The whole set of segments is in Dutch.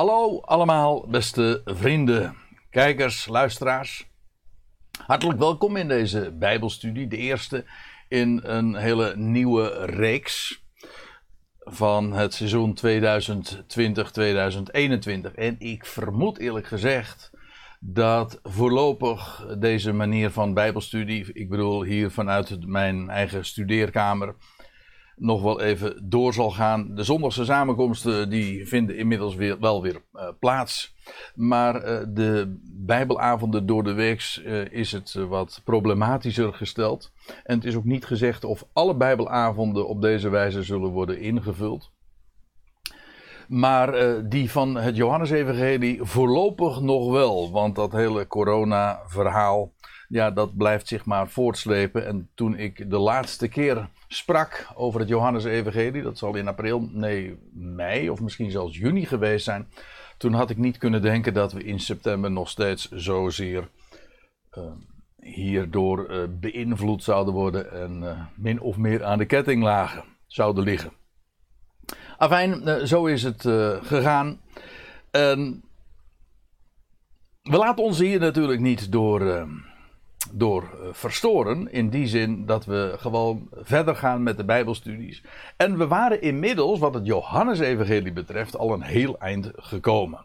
Hallo allemaal, beste vrienden, kijkers, luisteraars. Hartelijk welkom in deze Bijbelstudie, de eerste in een hele nieuwe reeks van het seizoen 2020-2021. En ik vermoed eerlijk gezegd dat voorlopig deze manier van Bijbelstudie, ik bedoel hier vanuit mijn eigen studeerkamer, nog wel even door zal gaan. De zondagse samenkomsten die vinden inmiddels weer, wel weer uh, plaats. Maar uh, de bijbelavonden door de week uh, is het wat problematischer gesteld. En het is ook niet gezegd of alle bijbelavonden op deze wijze zullen worden ingevuld. Maar die van het Johannesevangelie voorlopig nog wel. Want dat hele corona verhaal ja, dat blijft zich maar voortslepen. En toen ik de laatste keer sprak over het Johannes-evangelie, dat zal in april, nee, mei of misschien zelfs juni geweest zijn. Toen had ik niet kunnen denken dat we in september nog steeds zozeer uh, hierdoor uh, beïnvloed zouden worden en uh, min of meer aan de ketting lagen zouden liggen. Afijn, zo is het gegaan. We laten ons hier natuurlijk niet door door eh, verstoren. In die zin dat we gewoon verder gaan met de Bijbelstudies. En we waren inmiddels, wat het Johannesevangelie betreft, al een heel eind gekomen.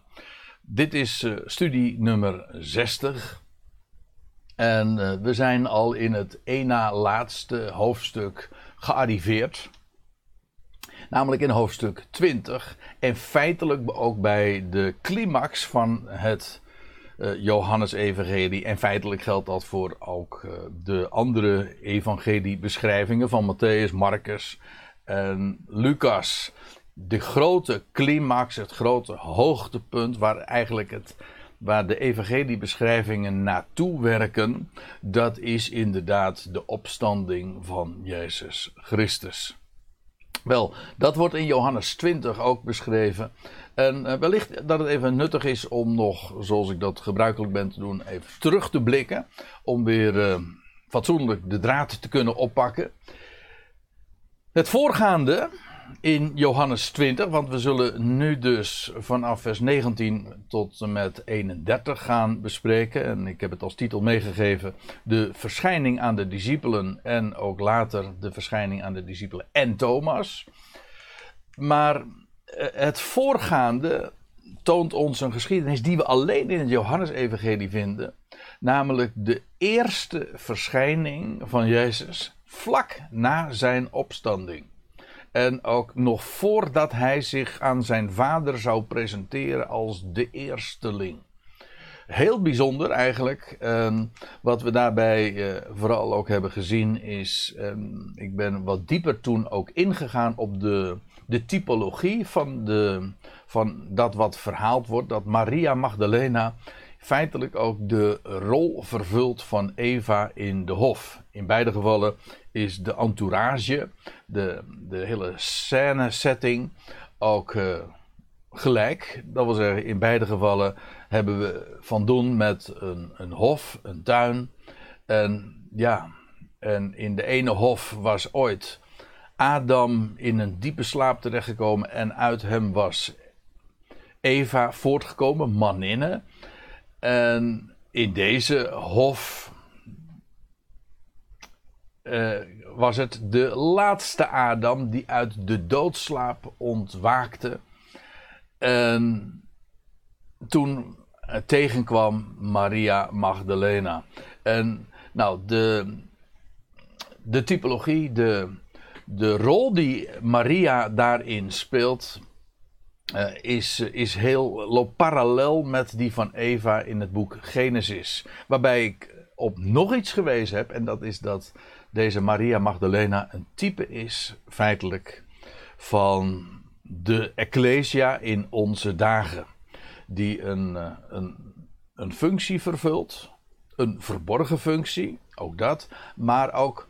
Dit is uh, studie nummer 60. En uh, we zijn al in het één na laatste hoofdstuk gearriveerd. Namelijk in hoofdstuk 20. En feitelijk ook bij de climax van het uh, Johannes evangelie. En feitelijk geldt dat voor ook uh, de andere evangeliebeschrijvingen van Matthäus, Marcus en Lucas. De grote climax, het grote hoogtepunt waar eigenlijk het, waar de evangeliebeschrijvingen naartoe werken, dat is inderdaad de opstanding van Jezus Christus. Wel, dat wordt in Johannes 20 ook beschreven. En uh, wellicht dat het even nuttig is om nog, zoals ik dat gebruikelijk ben te doen, even terug te blikken. Om weer uh, fatsoenlijk de draad te kunnen oppakken. Het voorgaande in Johannes 20, want we zullen nu dus vanaf vers 19 tot en met 31 gaan bespreken. En ik heb het als titel meegegeven: De verschijning aan de discipelen en ook later de verschijning aan de discipelen en Thomas. Maar eh, het voorgaande toont ons een geschiedenis die we alleen in het Johannesevangelie vinden. Namelijk de eerste verschijning van Jezus vlak na zijn opstanding. En ook nog voordat hij zich aan zijn vader zou presenteren als de eersteling. Heel bijzonder eigenlijk. Um, wat we daarbij uh, vooral ook hebben gezien is. Um, ik ben wat dieper toen ook ingegaan op de de typologie van, de, van dat wat verhaald wordt, dat Maria Magdalena feitelijk ook de rol vervult van Eva in de hof. In beide gevallen is de entourage, de, de hele scène setting ook uh, gelijk. Dat wil zeggen, in beide gevallen hebben we van doen met een, een hof, een tuin. En ja, en in de ene hof was ooit Adam in een diepe slaap terechtgekomen en uit hem was Eva voortgekomen, maninne. En in deze hof uh, was het de laatste Adam die uit de doodslaap ontwaakte. En toen tegenkwam Maria Magdalena. En nou, de, de typologie, de, de rol die Maria daarin speelt, uh, is, is heel, loopt parallel met die van Eva in het boek Genesis. Waarbij ik op nog iets gewezen heb, en dat is dat deze Maria Magdalena een type is, feitelijk, van de Ecclesia in onze dagen. Die een, eh, een, een functie vervult, een verborgen functie, ook dat, maar ook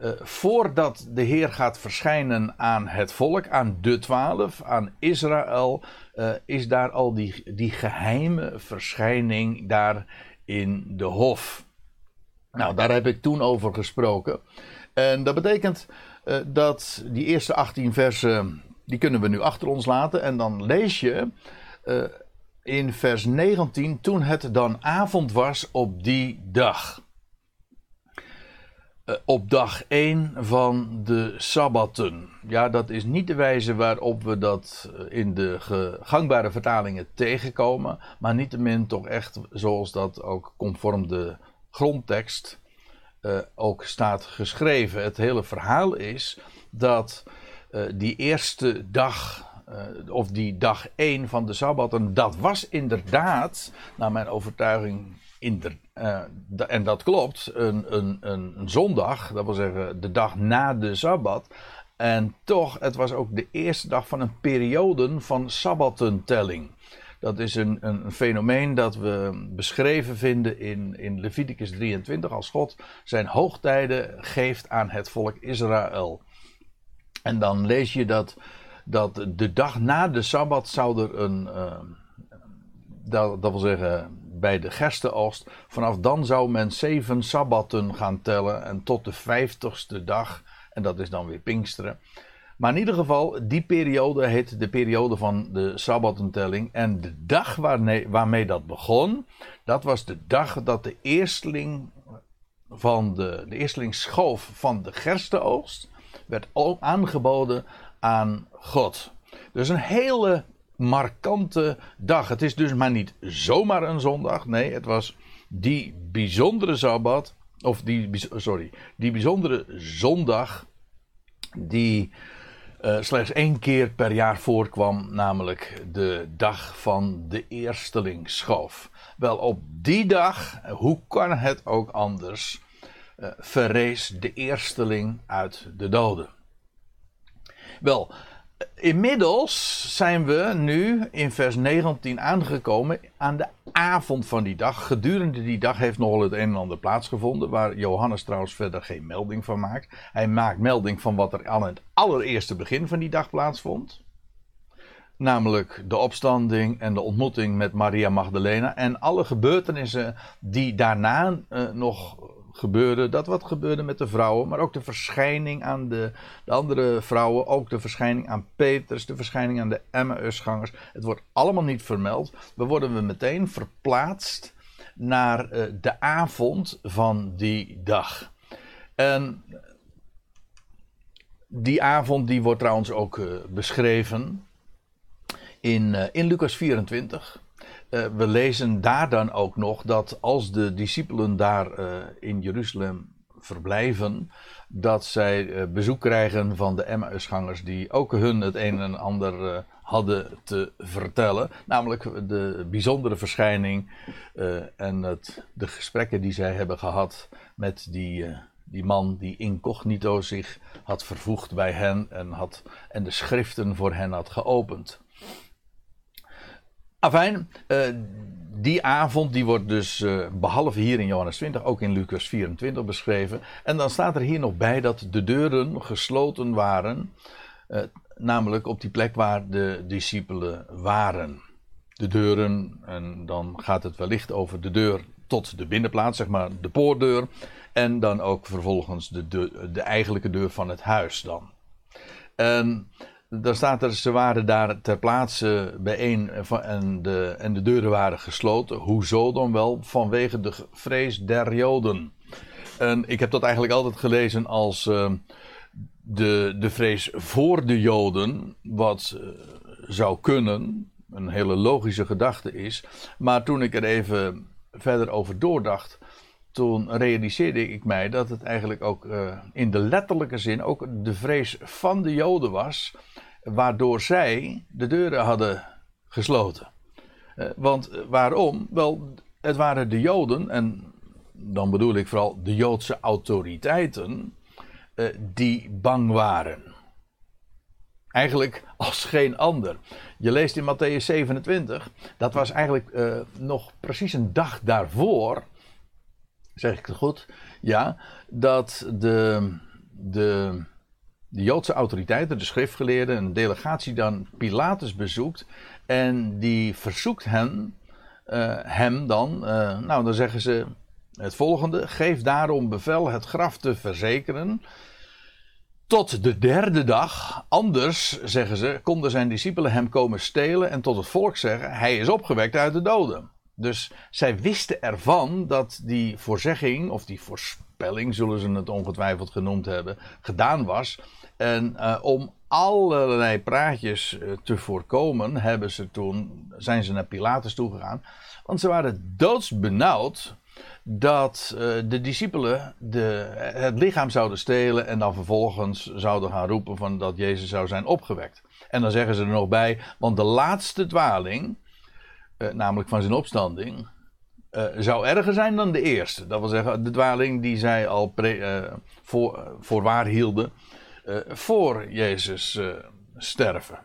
uh, voordat de Heer gaat verschijnen aan het volk, aan de twaalf, aan Israël, uh, is daar al die, die geheime verschijning daar in de hof. Nou, daar heb ik toen over gesproken. En dat betekent uh, dat die eerste 18 versen, die kunnen we nu achter ons laten. En dan lees je in vers 19, toen het dan avond was op die dag. Uh, op dag 1 van de Sabbatten. Ja, dat is niet de wijze waarop we dat in de gangbare vertalingen tegenkomen, maar niettemin toch echt zoals dat ook conform de grondtekst uh, ook staat geschreven. Het hele verhaal is dat die eerste dag, of die dag 1 van de Sabbat, en dat was inderdaad, naar mijn overtuiging, de, en dat klopt, een, een, een, zondag, dat wil zeggen de dag na de Sabbat. En toch, het was ook de eerste dag van een periode van Sabbatentelling. Dat is een, een, fenomeen dat we beschreven vinden in, in Leviticus 23 als God zijn hoogtijden geeft aan het volk Israël. En dan lees je dat, dat de dag na de Sabbat zou er een, uh, dat, dat wil zeggen bij de gerstenoogst, vanaf dan zou men zeven Sabbatten gaan tellen en tot de vijftigste dag, en dat is dan weer Pinksteren. Maar in ieder geval, die periode heet de periode van de Sabbatentelling. En de dag waarmee, dat begon, dat was de dag dat de eersteling van de, de eersteling schoof van de gerstenoogst werd aangeboden aan God. Dus een hele markante dag. Het is dus maar niet zomaar een zondag. Nee, het was die bijzondere Sabbat. Of die, sorry, die bijzondere zondag. Die uh, slechts één keer per jaar voorkwam, namelijk de dag van de eersteling schoof. Wel, op die dag, hoe kan het ook anders, uh, verrees de eersteling uit de doden. Wel, Inmiddels zijn we nu in vers 19 aangekomen aan de avond van die dag. Gedurende die dag heeft nogal het een en ander plaatsgevonden, waar Johannes trouwens verder geen melding van maakt. Hij maakt melding van wat er aan het allereerste begin van die dag plaatsvond. Namelijk de opstanding en de ontmoeting met Maria Magdalena en alle gebeurtenissen die daarna uh, nog gebeurde, dat wat gebeurde met de vrouwen, maar ook de verschijning aan de, de andere vrouwen, ook de verschijning aan Petrus, de verschijning aan de Emmausgangers. Het wordt allemaal niet vermeld. We worden we meteen verplaatst naar uh, de avond van die dag. En die avond die wordt trouwens ook uh, beschreven in, uh, in Lucas 24. Uh, we lezen daar dan ook nog dat als de discipelen daar uh, in Jeruzalem verblijven, dat zij uh, bezoek krijgen van de Emmausgangers die ook hun het een en ander hadden te vertellen. Namelijk de bijzondere verschijning en het, de gesprekken die zij hebben gehad met die, die man die incognito zich had vervoegd bij hen en, had, en de schriften voor hen had geopend. Afijn, uh, die avond die wordt dus uh, behalve hier in Johannes 20 ook in Lucas 24 beschreven. En dan staat er hier nog bij dat de deuren gesloten waren, uh, namelijk op die plek waar de discipelen waren. De deuren, en dan gaat het wellicht over de deur tot de binnenplaats, zeg maar de poortdeur. En dan ook vervolgens de, de, de eigenlijke deur van het huis dan. En dan staat er, ze waren daar ter plaatse bijeen en de, en de deuren waren gesloten. Hoezo dan wel? Vanwege de vrees der Joden. En ik heb dat eigenlijk altijd gelezen als uh, de, de vrees voor de Joden, wat uh, zou kunnen, een hele logische gedachte is. Maar toen ik er even verder over doordacht, toen realiseerde ik mij dat het eigenlijk ook uh, in de letterlijke zin ook de vrees van de Joden was waardoor zij de deuren hadden gesloten. Uh, want eh, waarom? Wel, het waren de Joden, en dan bedoel ik vooral de Joodse autoriteiten, uh, die bang waren. Eigenlijk als geen ander. Je leest in Matthäus 27, dat was eigenlijk nog precies een dag daarvoor, zeg ik het goed, ja, dat de, de de Joodse autoriteiten, de schriftgeleerden, een delegatie dan Pilatus bezoekt. En die verzoekt hen, uh, hem dan, uh, nou dan zeggen ze het volgende: geef daarom bevel het graf te verzekeren. Tot de derde dag, anders zeggen ze, konden zijn discipelen hem komen stelen en tot het volk zeggen: Hij is opgewekt uit de doden. Dus zij wisten ervan dat die voorzegging, of die voorspelling, zullen ze het ongetwijfeld genoemd hebben, gedaan was. En uh, om allerlei praatjes uh, te voorkomen, hebben ze toen, zijn ze naar Pilatus toegegaan. Want ze waren doodsbenauwd dat uh, de discipelen de, het lichaam zouden stelen en dan vervolgens zouden gaan roepen van dat Jezus zou zijn opgewekt. En dan zeggen ze er nog bij, want de laatste dwaling, uh, namelijk van zijn opstanding, uh, zou erger zijn dan de eerste. Dat wil zeggen, de dwaling die zij al voor, voor waar hielden voor Jezus sterven.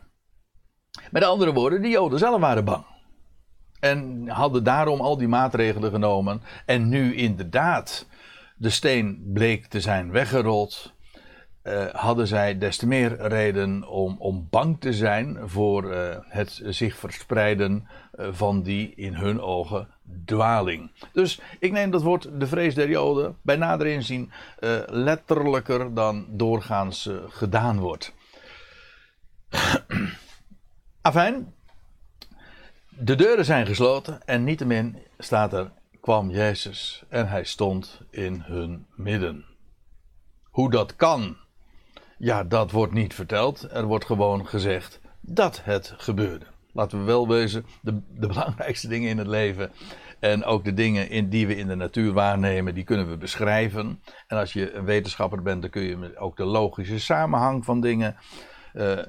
Met andere woorden, de Joden zelf waren bang. En hadden daarom al die maatregelen genomen. En nu inderdaad de steen bleek te zijn weggerold. Uh, hadden zij des te meer reden om, om bang te zijn voor uh, het zich verspreiden uh, van die in hun ogen dwaling. Dus ik neem dat woord de vrees der Joden bij nader inzien letterlijker dan doorgaans gedaan wordt. Afijn, de deuren zijn gesloten en niettemin staat er, kwam Jezus en hij stond in hun midden. Hoe dat kan, ja, dat wordt niet verteld. Er wordt gewoon gezegd dat het gebeurde. Laten we wel wezen, de, de belangrijkste dingen in het leven en ook de dingen in, die we in de natuur waarnemen, die kunnen we beschrijven. En als je een wetenschapper bent, dan kun je ook de logische samenhang van dingen uh, uh,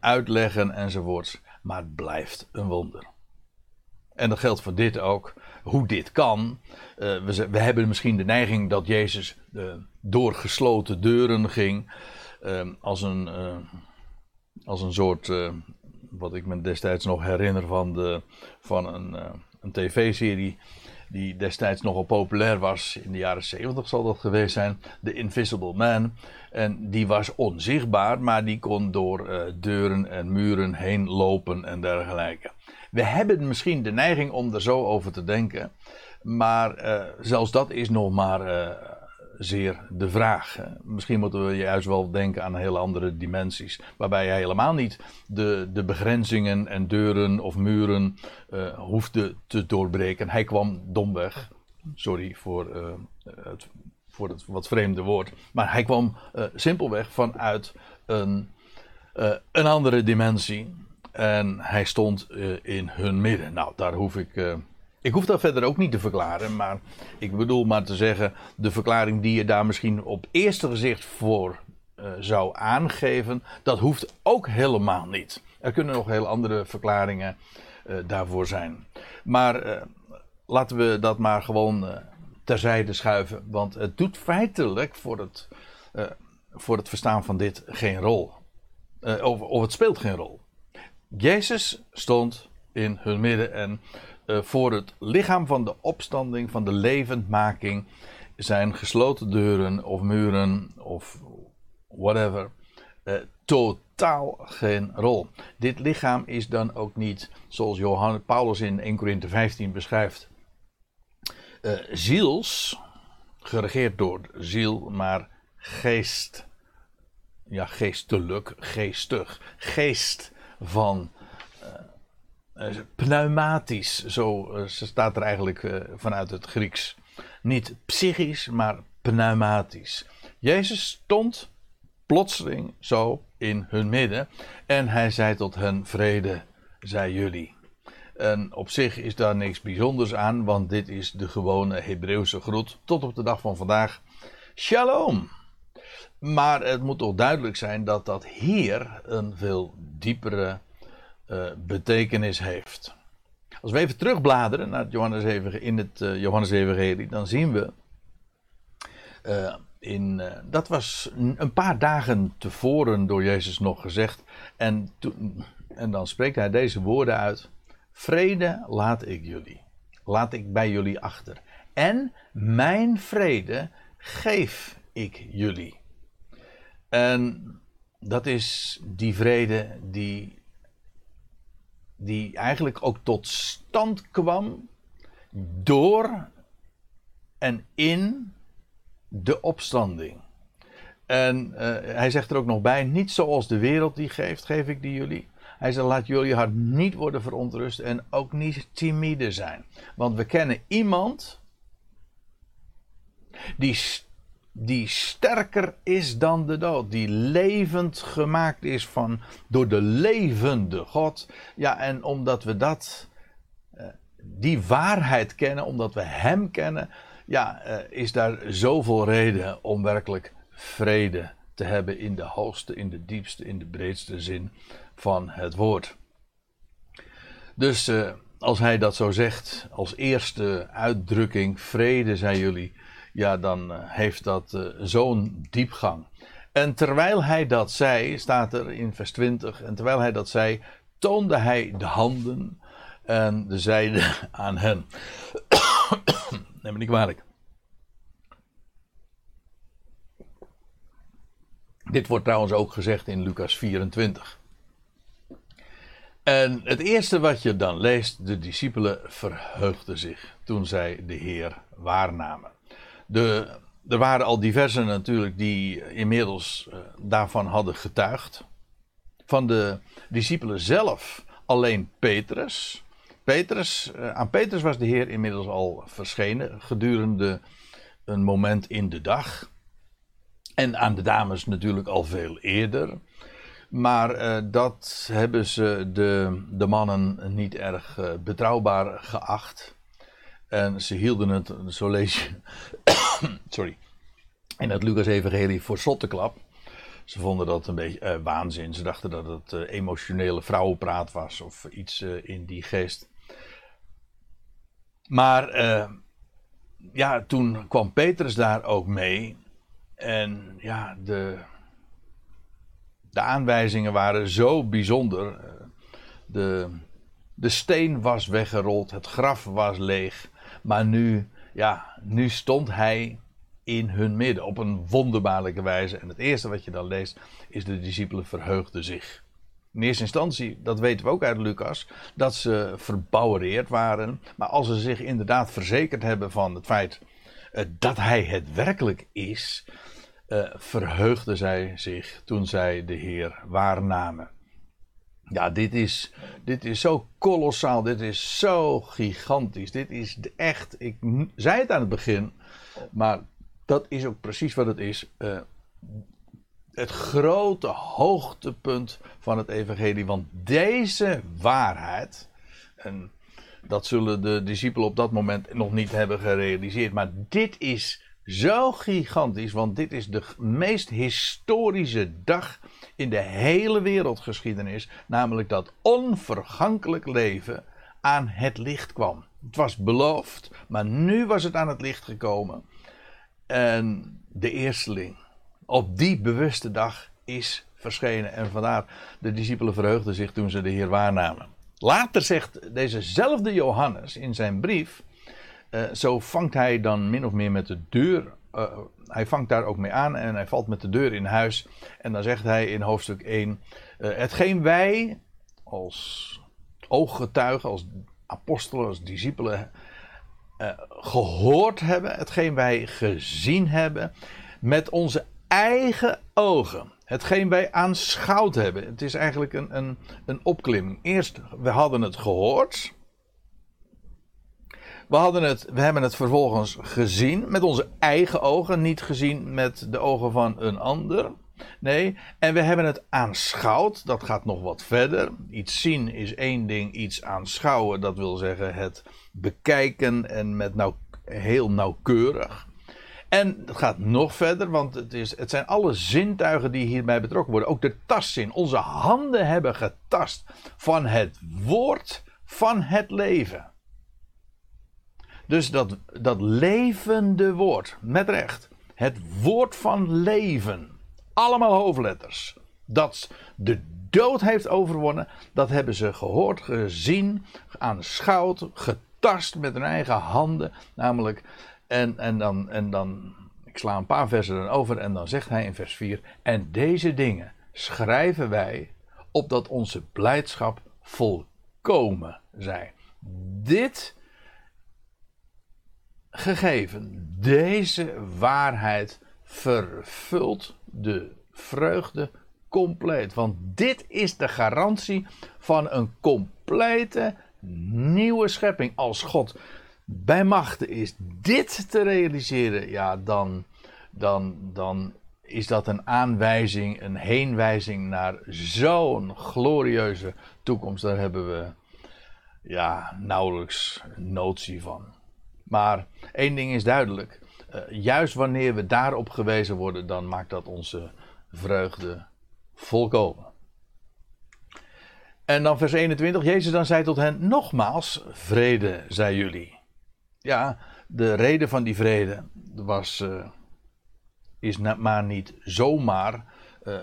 uitleggen enzovoorts. Maar het blijft een wonder. En dat geldt voor dit ook. Hoe dit kan. Uh, we, we, hebben misschien de neiging dat Jezus door gesloten deuren ging. Uh, als, een, als een soort. wat ik me destijds nog herinner van, de, van een, een tv-serie. Die destijds nogal populair was. In de jaren 70 zal dat geweest zijn. The Invisible Man. En die was onzichtbaar. Maar die kon door deuren en muren heen lopen en dergelijke. We hebben misschien de neiging om er zo over te denken. Maar zelfs dat is nog maar zeer de vraag. Misschien moeten we juist wel denken aan hele andere dimensies. Waarbij hij helemaal niet de, de begrenzingen en deuren of muren uh, hoefde te doorbreken. Hij kwam domweg. Sorry voor, het, voor het wat vreemde woord. Maar hij kwam simpelweg vanuit een, een andere dimensie. En hij stond in hun midden. Nou, daar hoef ik. Ik hoef dat verder ook niet te verklaren. Maar ik bedoel maar te zeggen. De verklaring die je daar misschien op eerste gezicht voor uh, zou aangeven. Dat hoeft ook helemaal niet. Er kunnen nog heel andere verklaringen daarvoor zijn. Maar laten we dat maar gewoon terzijde schuiven. Want het doet feitelijk voor het, voor het verstaan van dit geen rol. of, of het speelt geen rol. Jezus stond in hun midden en voor het lichaam van de opstanding, van de levendmaking, zijn gesloten deuren of muren of whatever uh, totaal geen rol. Dit lichaam is dan ook niet, zoals Johannes Paulus in 1 Corinthië 15 beschrijft, uh, ziels, geregeerd door ziel, maar geest. Ja, geestelijk, geestig, geest van pneumatisch, zo uh, staat er eigenlijk uh, vanuit het Grieks. Niet psychisch, maar pneumatisch. Jezus stond plotseling zo in hun midden en hij zei tot hen: Vrede zij jullie. En op zich is daar niks bijzonders aan, want dit is de gewone Hebreeuwse groet tot op de dag van vandaag. Shalom. Maar het moet toch duidelijk zijn dat dat hier een veel diepere uh, betekenis heeft. Als we even terugbladeren naar Johannes in het uh, Johannes Evangelie, dan zien we. Uh, in, dat was een paar dagen tevoren door Jezus nog gezegd. En, toen, en dan spreekt hij deze woorden uit: Vrede laat ik jullie. Laat ik bij jullie achter. En mijn vrede geef ik jullie. En dat is die vrede die die eigenlijk ook tot stand kwam door en in de opstanding. En eh, hij zegt er ook nog bij: Niet zoals de wereld die geeft, geef ik die jullie. Hij zegt: Laat jullie hart niet worden verontrust en ook niet timide zijn. Want we kennen iemand die, die sterker is dan de dood. Die levend gemaakt is van, door de levende God. Ja, en omdat we dat, eh, die waarheid kennen, omdat we Hem kennen, ja, eh, is daar zoveel reden om werkelijk vrede te hebben in de hoogste, in de diepste, in de breedste zin van het woord. Dus uh, als hij dat zo zegt, als eerste uitdrukking, vrede zijn jullie, ja, dan uh, heeft dat uh, zo'n diepgang. En terwijl hij dat zei, staat er in vers 20, en terwijl hij dat zei, toonde hij de handen en de zeide aan hen. Neem me niet kwalijk. Dit wordt trouwens ook gezegd in Lucas 24. En het eerste wat je dan leest, de discipelen verheugden zich toen zij de Heer waarnamen. De, er waren al diversen natuurlijk die inmiddels uh, daarvan hadden getuigd. Van de discipelen zelf alleen Petrus. Petrus uh, aan Petrus was de Heer inmiddels al verschenen gedurende een moment in de dag. En aan de dames natuurlijk al veel eerder. Maar uh, dat hebben ze de, de mannen niet erg betrouwbaar geacht. En ze hielden het, zo lees sorry, in het Lucas-evangelie voor zotteklap. Ze vonden dat een beetje uh, waanzin. Ze dachten dat het emotionele vrouwenpraat was of iets in die geest. Maar ja, toen kwam Petrus daar ook mee. En ja, de, de aanwijzingen waren zo bijzonder. De, de steen was weggerold, het graf was leeg. Maar nu, ja, nu stond hij in hun midden op een wonderbaarlijke wijze. En het eerste wat je dan leest is de discipelen verheugden zich. In eerste instantie, dat weten we ook uit Lucas, dat ze verbouwereerd waren. Maar als ze zich inderdaad verzekerd hebben van het feit uh, dat hij het werkelijk is, uh, verheugden zij zich toen zij de Heer waarnamen. Ja, dit is, dit is zo kolossaal, dit is zo gigantisch, dit is echt, ik zei het aan het begin, maar dat is ook precies wat het is. Uh, het grote hoogtepunt van het evangelie, want deze waarheid, en dat zullen de discipelen op dat moment nog niet hebben gerealiseerd, maar dit is zo gigantisch, want dit is de meest historische dag in de hele wereldgeschiedenis, namelijk dat onvergankelijk leven aan het licht kwam. Het was beloofd, maar nu was het aan het licht gekomen. En de eersteling op die bewuste dag is verschenen. En vandaar de discipelen verheugden zich toen ze de Heer waarnamen. Later zegt dezezelfde Johannes in zijn brief uh, zo vangt hij dan min of meer met de deur. Uh, hij vangt daar ook mee aan en hij valt met de deur in huis. En dan zegt hij in hoofdstuk 1: uh, eh, Hetgeen wij als ooggetuigen, als apostelen, als discipelen gehoord hebben, hetgeen wij gezien hebben, met onze eigen ogen. Hetgeen wij aanschouwd hebben. Het is eigenlijk een, een, een opklimming. Eerst, we hadden het gehoord. We, hadden het, we hebben het vervolgens gezien met onze eigen ogen, niet gezien met de ogen van een ander. Nee, en we hebben het aanschouwd, dat gaat nog wat verder. Iets zien is één ding, iets aanschouwen, dat wil zeggen het bekijken en met nauw, heel nauwkeurig. En het gaat nog verder, want het, is, het zijn alle zintuigen die hierbij betrokken worden. Ook de tastzin. Onze handen hebben getast van het woord van het leven. Dus dat, dat levende woord, met recht. Het woord van leven. Allemaal hoofdletters. Dat de dood heeft overwonnen. Dat hebben ze gehoord, gezien, aanschouwd, getast met hun eigen handen. Namelijk, en, en, dan, en dan, ik sla een paar versen dan over en dan zegt hij in vers 4. En deze dingen schrijven wij opdat onze blijdschap volkomen zij. Dit gegeven deze waarheid vervult de vreugde compleet. Want dit is de garantie van een complete nieuwe schepping. Als God bij machten is dit te realiseren, ja, dan, dan, dan is dat een aanwijzing, een heenwijzing naar zo'n glorieuze toekomst. Daar hebben we ja, nauwelijks notie van. Maar één ding is duidelijk. Uh, juist wanneer we daarop gewezen worden, dan maakt dat onze vreugde volkomen. En dan vers 21. Jezus dan zei tot hen: Nogmaals, vrede, zei jullie. Ja, de reden van die vrede was, uh, is maar niet zomaar, uh,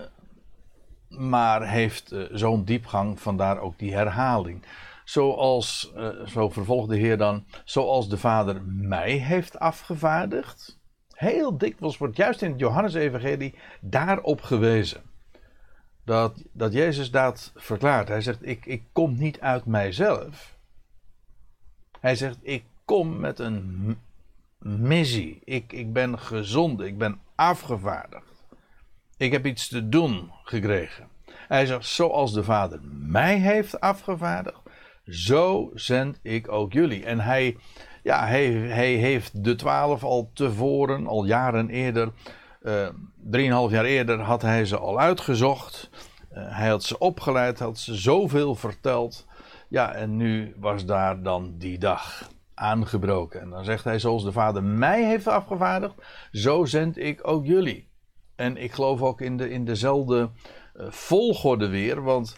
maar heeft zo'n diepgang, vandaar ook die herhaling. Zoals, zo vervolgt de Heer dan, zoals de Vader mij heeft afgevaardigd. Heel dikwijls wordt juist in het Johannesevangelie daarop gewezen. Dat, dat Jezus dat verklaart. Hij zegt, ik, ik kom niet uit mijzelf. Hij zegt, ik kom met een missie. Ik, ik ben gezond, ik ben afgevaardigd. Ik heb iets te doen gekregen. Hij zegt, zoals de Vader mij heeft afgevaardigd, zo zend ik ook jullie. En hij, ja, hij, hij heeft de twaalf al tevoren, al jaren eerder, uh, drieënhalf jaar eerder had hij ze al uitgezocht. Uh, hij had ze opgeleid, had ze zoveel verteld. Ja, en nu was daar dan die dag aangebroken. En dan zegt hij, zoals de Vader mij heeft afgevaardigd, zo zend ik ook jullie. En ik geloof ook in, de, in dezelfde uh, volgorde weer, want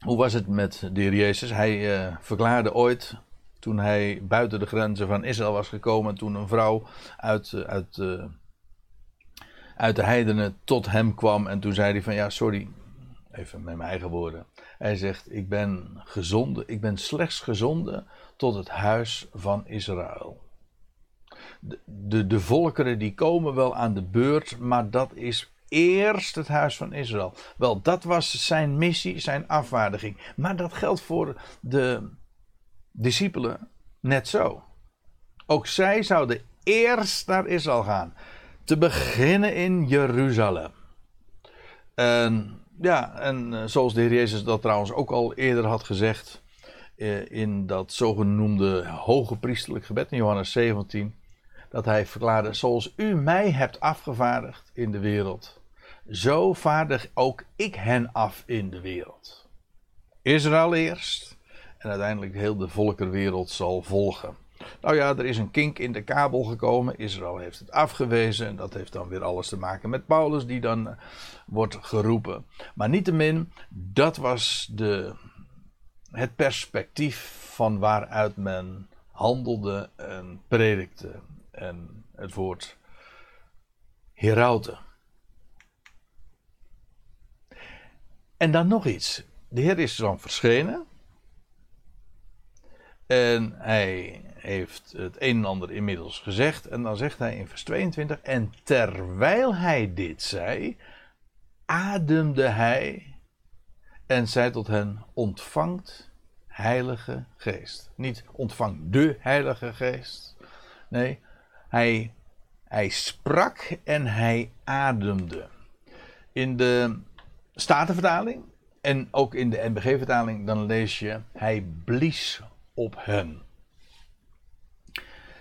hoe was het met de heer Jezus? Hij uh, verklaarde ooit, toen hij buiten de grenzen van Israël was gekomen, toen een vrouw uit, uh, uit, uit de heidenen tot hem kwam en toen zei hij van ja, sorry, even met mijn eigen woorden. Hij zegt, ik ben gezonde, ik ben slechts gezonde tot het huis van Israël. De, de, de, volkeren die komen wel aan de beurt, maar dat is eerst het huis van Israël. Wel, dat was zijn missie, zijn afvaardiging. Maar dat geldt voor de discipelen net zo. Ook zij zouden eerst naar Israël gaan. Te beginnen in Jeruzalem. En ja, en eh, zoals de Heer Jezus dat trouwens ook al eerder had gezegd eh, in dat zogenoemde hoge priesterlijk gebed in Johannes 17, dat hij verklaarde, zoals u mij hebt afgevaardigd in de wereld, zo vaardig ook ik hen af in de wereld. Israël eerst en uiteindelijk heel de volkerwereld zal volgen. Nou ja, er is een kink in de kabel gekomen. Israël heeft het afgewezen. En dat heeft dan weer alles te maken met Paulus, die dan eh, wordt geroepen. Maar niettemin, dat was de, het perspectief van waaruit men handelde en predikte. En het woord herauten. En dan nog iets. De Heer is dan verschenen. En hij heeft het een en ander inmiddels gezegd. En dan zegt hij in vers 22: En terwijl hij dit zei, ademde hij en zei tot hen: Ontvangt Heilige Geest. Niet ontvang de Heilige Geest. Nee, hij, sprak en hij ademde. In de Statenvertaling en ook in de NBG-vertaling, dan lees je: Hij blies op hen.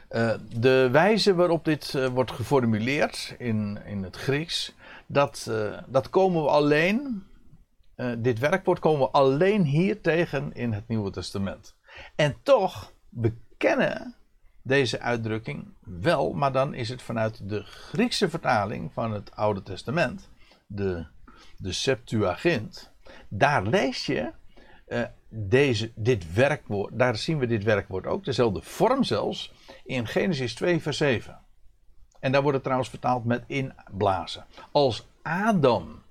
Uh, de wijze waarop dit uh, wordt geformuleerd in, in het Grieks, dat, uh, dat komen we alleen, dit werkwoord komen we alleen hier tegen in het Nieuwe Testament. En toch bekennen deze uitdrukking wel, maar dan is het vanuit de Griekse vertaling van het Oude Testament, de, de Septuagint. Daar lees je deze, dit werkwoord, daar zien we dit werkwoord ook, dezelfde vorm zelfs, in Genesis 2, vers 7. En daar wordt het trouwens vertaald met inblazen. Als Adam,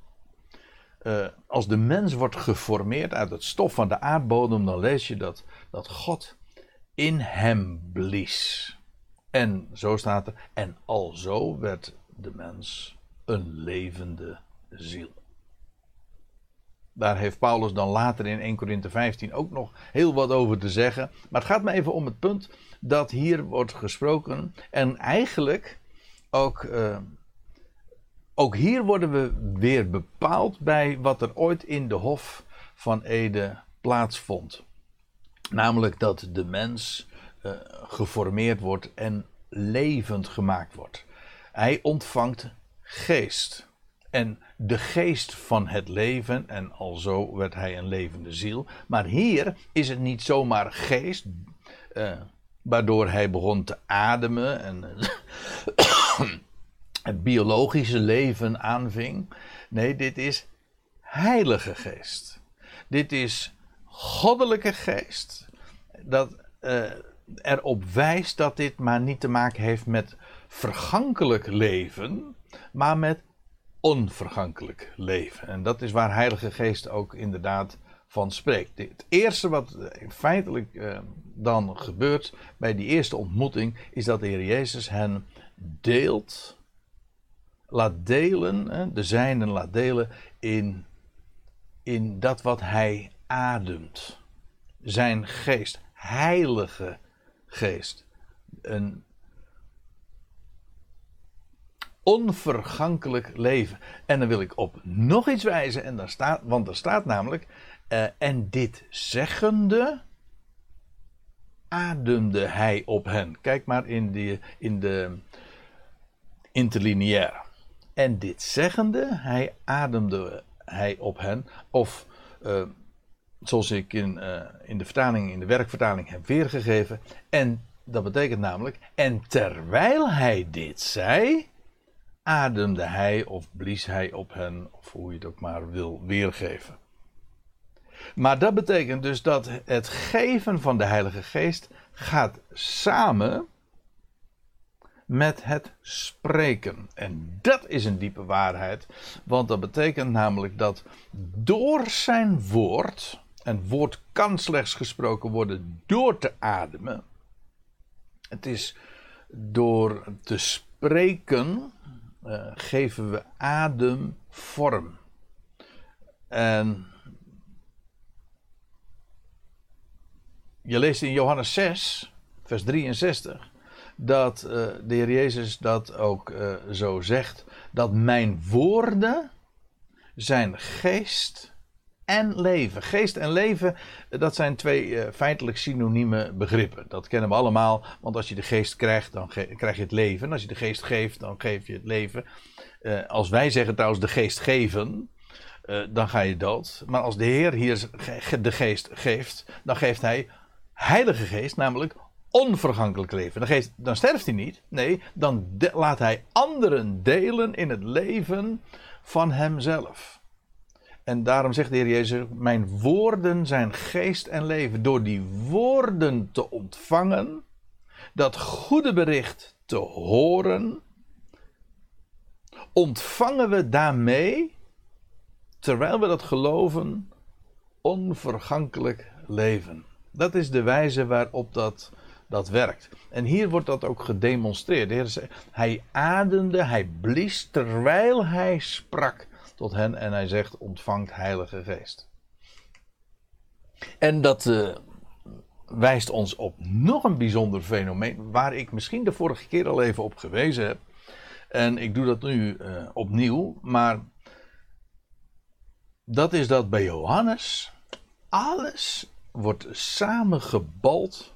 uh, als de mens wordt geformeerd uit het stof van de aardbodem, dan lees je dat, dat God in hem blies. En zo staat er, en alzo werd de mens een levende ziel. Daar heeft Paulus dan later in 1 Corinthië 15 ook nog heel wat over te zeggen. Maar het gaat me even om het punt dat hier wordt gesproken. En eigenlijk ook uh, ook hier worden we weer bepaald bij wat er ooit in de Hof van Ede plaatsvond. Namelijk dat de mens uh, geformeerd wordt en levend gemaakt wordt. Hij ontvangt geest. En de geest van het leven, en alzo werd hij een levende ziel. Maar hier is het niet zomaar geest, uh, waardoor hij begon te ademen en het biologische leven aanving. Nee, dit is heilige geest. Dit is goddelijke geest. Dat uh, erop wijst dat dit maar niet te maken heeft met vergankelijk leven, maar met onvergankelijk leven. En dat is waar Heilige Geest ook inderdaad van spreekt. Het eerste wat feitelijk uh, dan gebeurt bij die eerste ontmoeting, is dat de Heer Jezus hen deelt, laat delen, de zijnen laat delen in, in dat wat hij ademt. Zijn geest, heilige geest. Een onvergankelijk leven. En dan wil ik op nog iets wijzen, en daar staat, want er staat namelijk, uh, en dit zeggende, ademde hij op hen. Kijk maar in, die, in de interlineair. En dit zeggende, hij ademde hij op hen. Of uh, zoals ik in, uh, in de vertaling, in de werkvertaling heb weergegeven. En dat betekent namelijk, en terwijl hij dit zei, ademde hij of blies hij op hen, of hoe je het ook maar wil weergeven. Maar dat betekent dus dat het geven van de Heilige Geest gaat samen met het spreken. En dat is een diepe waarheid, want dat betekent namelijk dat door zijn woord, en woord kan slechts gesproken worden door te ademen. Het is door te spreken uh, geven we adem vorm. En je leest in Johannes 6, vers 63, dat uh, de Heer Jezus dat ook uh, zo zegt: dat mijn woorden zijn geest en leven. Geest en leven, dat zijn twee uh, feitelijk synonieme begrippen. Dat kennen we allemaal, want als je de geest krijgt, dan krijg je het leven. Als je de geest geeft, dan geef je het leven. Uh, als wij zeggen trouwens de geest geven, dan ga je dood. Maar als de Heer hier de geest geeft, dan geeft hij heilige geest, namelijk onvergankelijk leven. Dan, dan sterft hij niet. Nee, dan laat hij anderen delen in het leven van hemzelf. En daarom zegt de Heer Jezus: Mijn woorden zijn geest en leven. Door die woorden te ontvangen, dat goede bericht te horen, ontvangen we daarmee, terwijl we dat geloven, onvergankelijk leven. Dat is de wijze waarop dat, dat werkt. En hier wordt dat ook gedemonstreerd. De Heer hij ademde, hij blies terwijl hij sprak tot hen en hij zegt: ontvangt Heilige Geest. En dat uh, wijst ons op nog een bijzonder fenomeen, waar ik misschien de vorige keer al even op gewezen heb. En ik doe dat nu uh, opnieuw, maar dat is dat bij Johannes alles wordt samengebald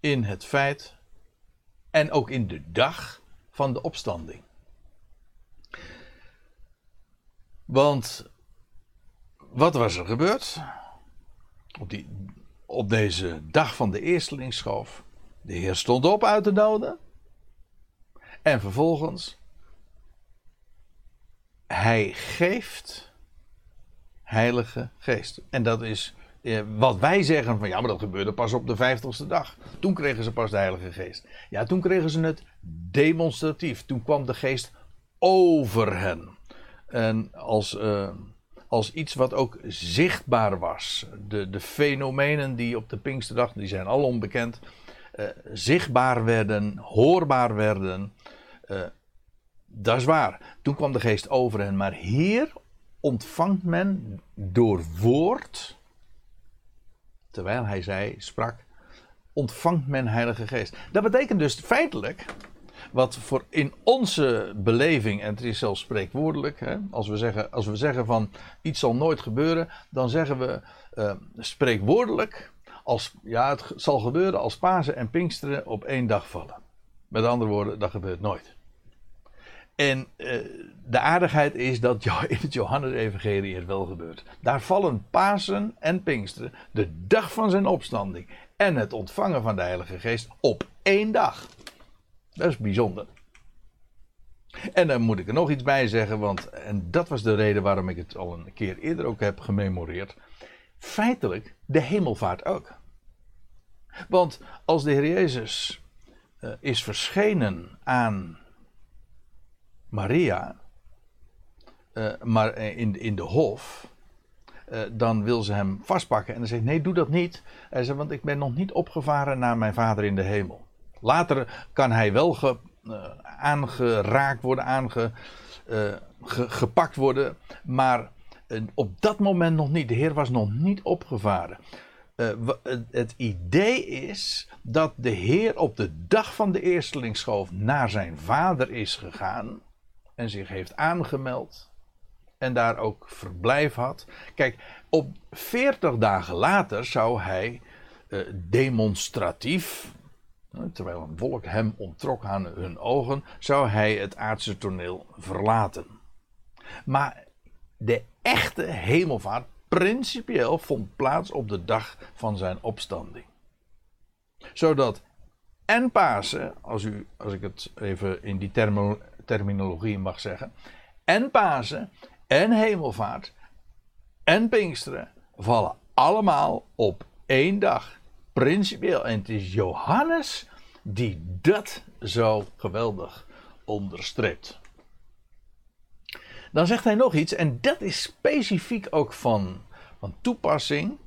in het feit en ook in de dag van de opstanding. Want wat was er gebeurd? Op, die, op deze dag van de eerstelingsschoof. De Heer stond op uit de doden. En vervolgens. Hij geeft Heilige Geest. En dat is eh, wat wij zeggen van ja, maar dat gebeurde pas op de vijftigste dag. Toen kregen ze pas de Heilige Geest. Ja, toen kregen ze het demonstratief. Toen kwam de Geest over hen. En als, uh, als iets wat ook zichtbaar was. De, de fenomenen die op de Pinksterdag, die zijn al onbekend, uh, zichtbaar werden, hoorbaar werden. Uh, dat is waar. Toen kwam de geest over hen. Maar hier ontvangt men door woord, terwijl hij zei, sprak, ontvangt men Heilige Geest. Dat betekent dus feitelijk Wat voor in onze beleving, en het is zelfs spreekwoordelijk, hè, als, we zeggen, als we zeggen van iets zal nooit gebeuren, dan zeggen we uh, spreekwoordelijk, als, ja, het zal gebeuren als Pasen en Pinksteren op één dag vallen. Met andere woorden, dat gebeurt nooit. En uh, de aardigheid is dat in het Johannes-evangelie het wel gebeurt. Daar vallen Pasen en Pinksteren, de dag van zijn opstanding en het ontvangen van de Heilige Geest op één dag. Dat is bijzonder. En dan moet ik er nog iets bij zeggen, want en dat was de reden waarom ik het al een keer eerder ook heb gememoreerd. Feitelijk de hemelvaart ook. Want als de Heer Jezus uh, is verschenen aan Maria, uh, maar in, in de hof, dan wil ze hem vastpakken. En dan zegt: Nee, doe dat niet. Hij zegt: Want ik ben nog niet opgevaren naar mijn vader in de hemel. Later kan hij wel ge, uh, aangeraakt worden, aange, ge, gepakt worden. Maar op dat moment nog niet. De Heer was nog niet opgevaren. het idee is dat de Heer op de dag van de eerstelingsschoof naar zijn vader is gegaan en zich heeft aangemeld en daar ook verblijf had. Kijk, op 40 dagen later zou hij demonstratief, terwijl een wolk hem onttrok aan hun ogen, zou hij het aardse toneel verlaten. Maar de echte hemelvaart, principieel, vond plaats op de dag van zijn opstanding. Zodat en Pasen, als, u, als ik het even in die terminologie mag zeggen. En Pasen en Hemelvaart en Pinksteren vallen allemaal op één dag. Principieel. En het is Johannes die dat zo geweldig onderstreept. Dan zegt hij nog iets, en dat is specifiek ook van, van toepassing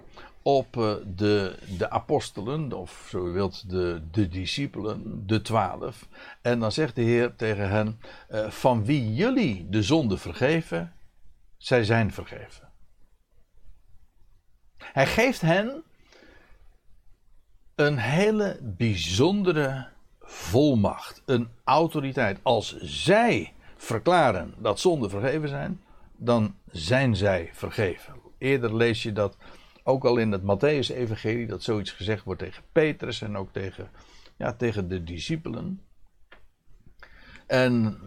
op eh, de, de apostelen, of zo u wilt, de, de discipelen, de twaalf. En dan zegt de Heer tegen hen: uh, Van wie jullie de zonde vergeven, zij zijn vergeven. Hij geeft hen een hele bijzondere volmacht, een autoriteit. Als zij verklaren dat zonden vergeven zijn, dan zijn zij vergeven. Eerder lees je dat ook al in het Matthäus-evangelie dat zoiets gezegd wordt tegen Petrus en ook tegen, ja, tegen de discipelen. En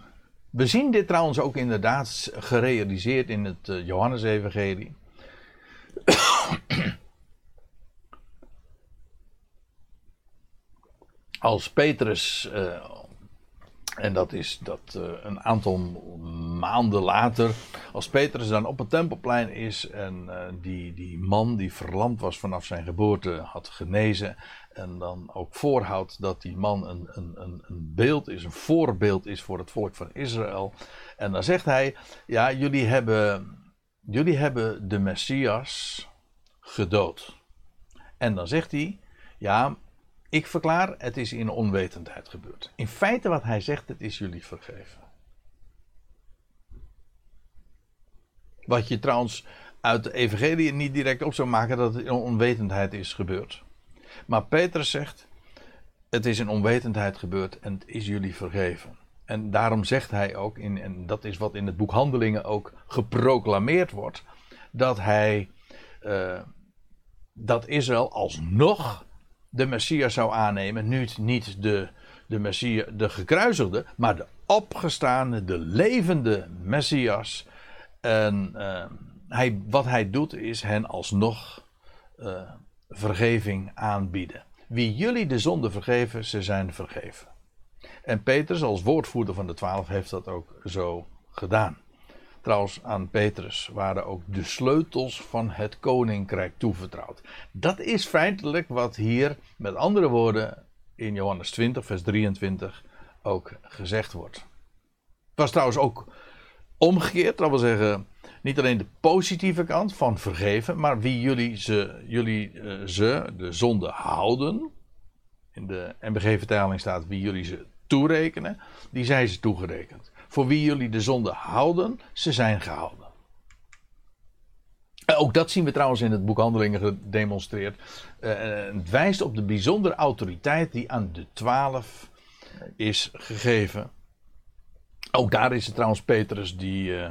we zien dit trouwens ook inderdaad gerealiseerd in het uh, Johannes-evangelie. Als Petrus uh, en dat is dat uh, een aantal maanden later, als Petrus dan op het tempelplein is en uh, die, die man die verlamd was vanaf zijn geboorte had genezen. En dan ook voorhoudt dat die man een, een, een, een beeld is, een voorbeeld is voor het volk van Israël. En dan zegt hij: Ja, jullie hebben, jullie hebben de Messias gedood. En dan zegt hij: Ja, ik verklaar, het is in onwetendheid gebeurd. In feite wat hij zegt, het is jullie vergeven. Wat je trouwens uit de evangelie niet direct op zou maken dat het in onwetendheid is gebeurd. Maar Petrus zegt, het is in onwetendheid gebeurd en het is jullie vergeven. En daarom zegt hij ook, in, en dat is wat in het boek Handelingen ook geproclameerd wordt, dat hij, uh, dat Israël alsnog de Messias zou aannemen. Nu niet de, de, Messias, de gekruisigde, maar de opgestaande, de levende Messias. En uh, hij, wat hij doet is hen alsnog uh, vergeving aanbieden. Wie jullie de zonde vergeven, ze zijn vergeven. En Petrus als woordvoerder van de twaalf heeft dat ook zo gedaan. Trouwens, aan Petrus waren ook de sleutels van het koninkrijk toevertrouwd. Dat is feitelijk wat hier, met andere woorden, in Johannes 20, vers 23 ook gezegd wordt. Het was trouwens ook omgekeerd, dat wil zeggen, niet alleen de positieve kant van vergeven, maar wie jullie ze, jullie, uh, ze de zonde houden. In de MBG-vertaling staat wie jullie ze toerekenen, die zijn ze toegerekend. Voor wie jullie de zonde houden, ze zijn gehouden. Ook dat zien we trouwens in het boek Handelingen gedemonstreerd. Uh, het wijst op de bijzondere autoriteit die aan de twaalf is gegeven. Ook daar is het trouwens Petrus die, uh,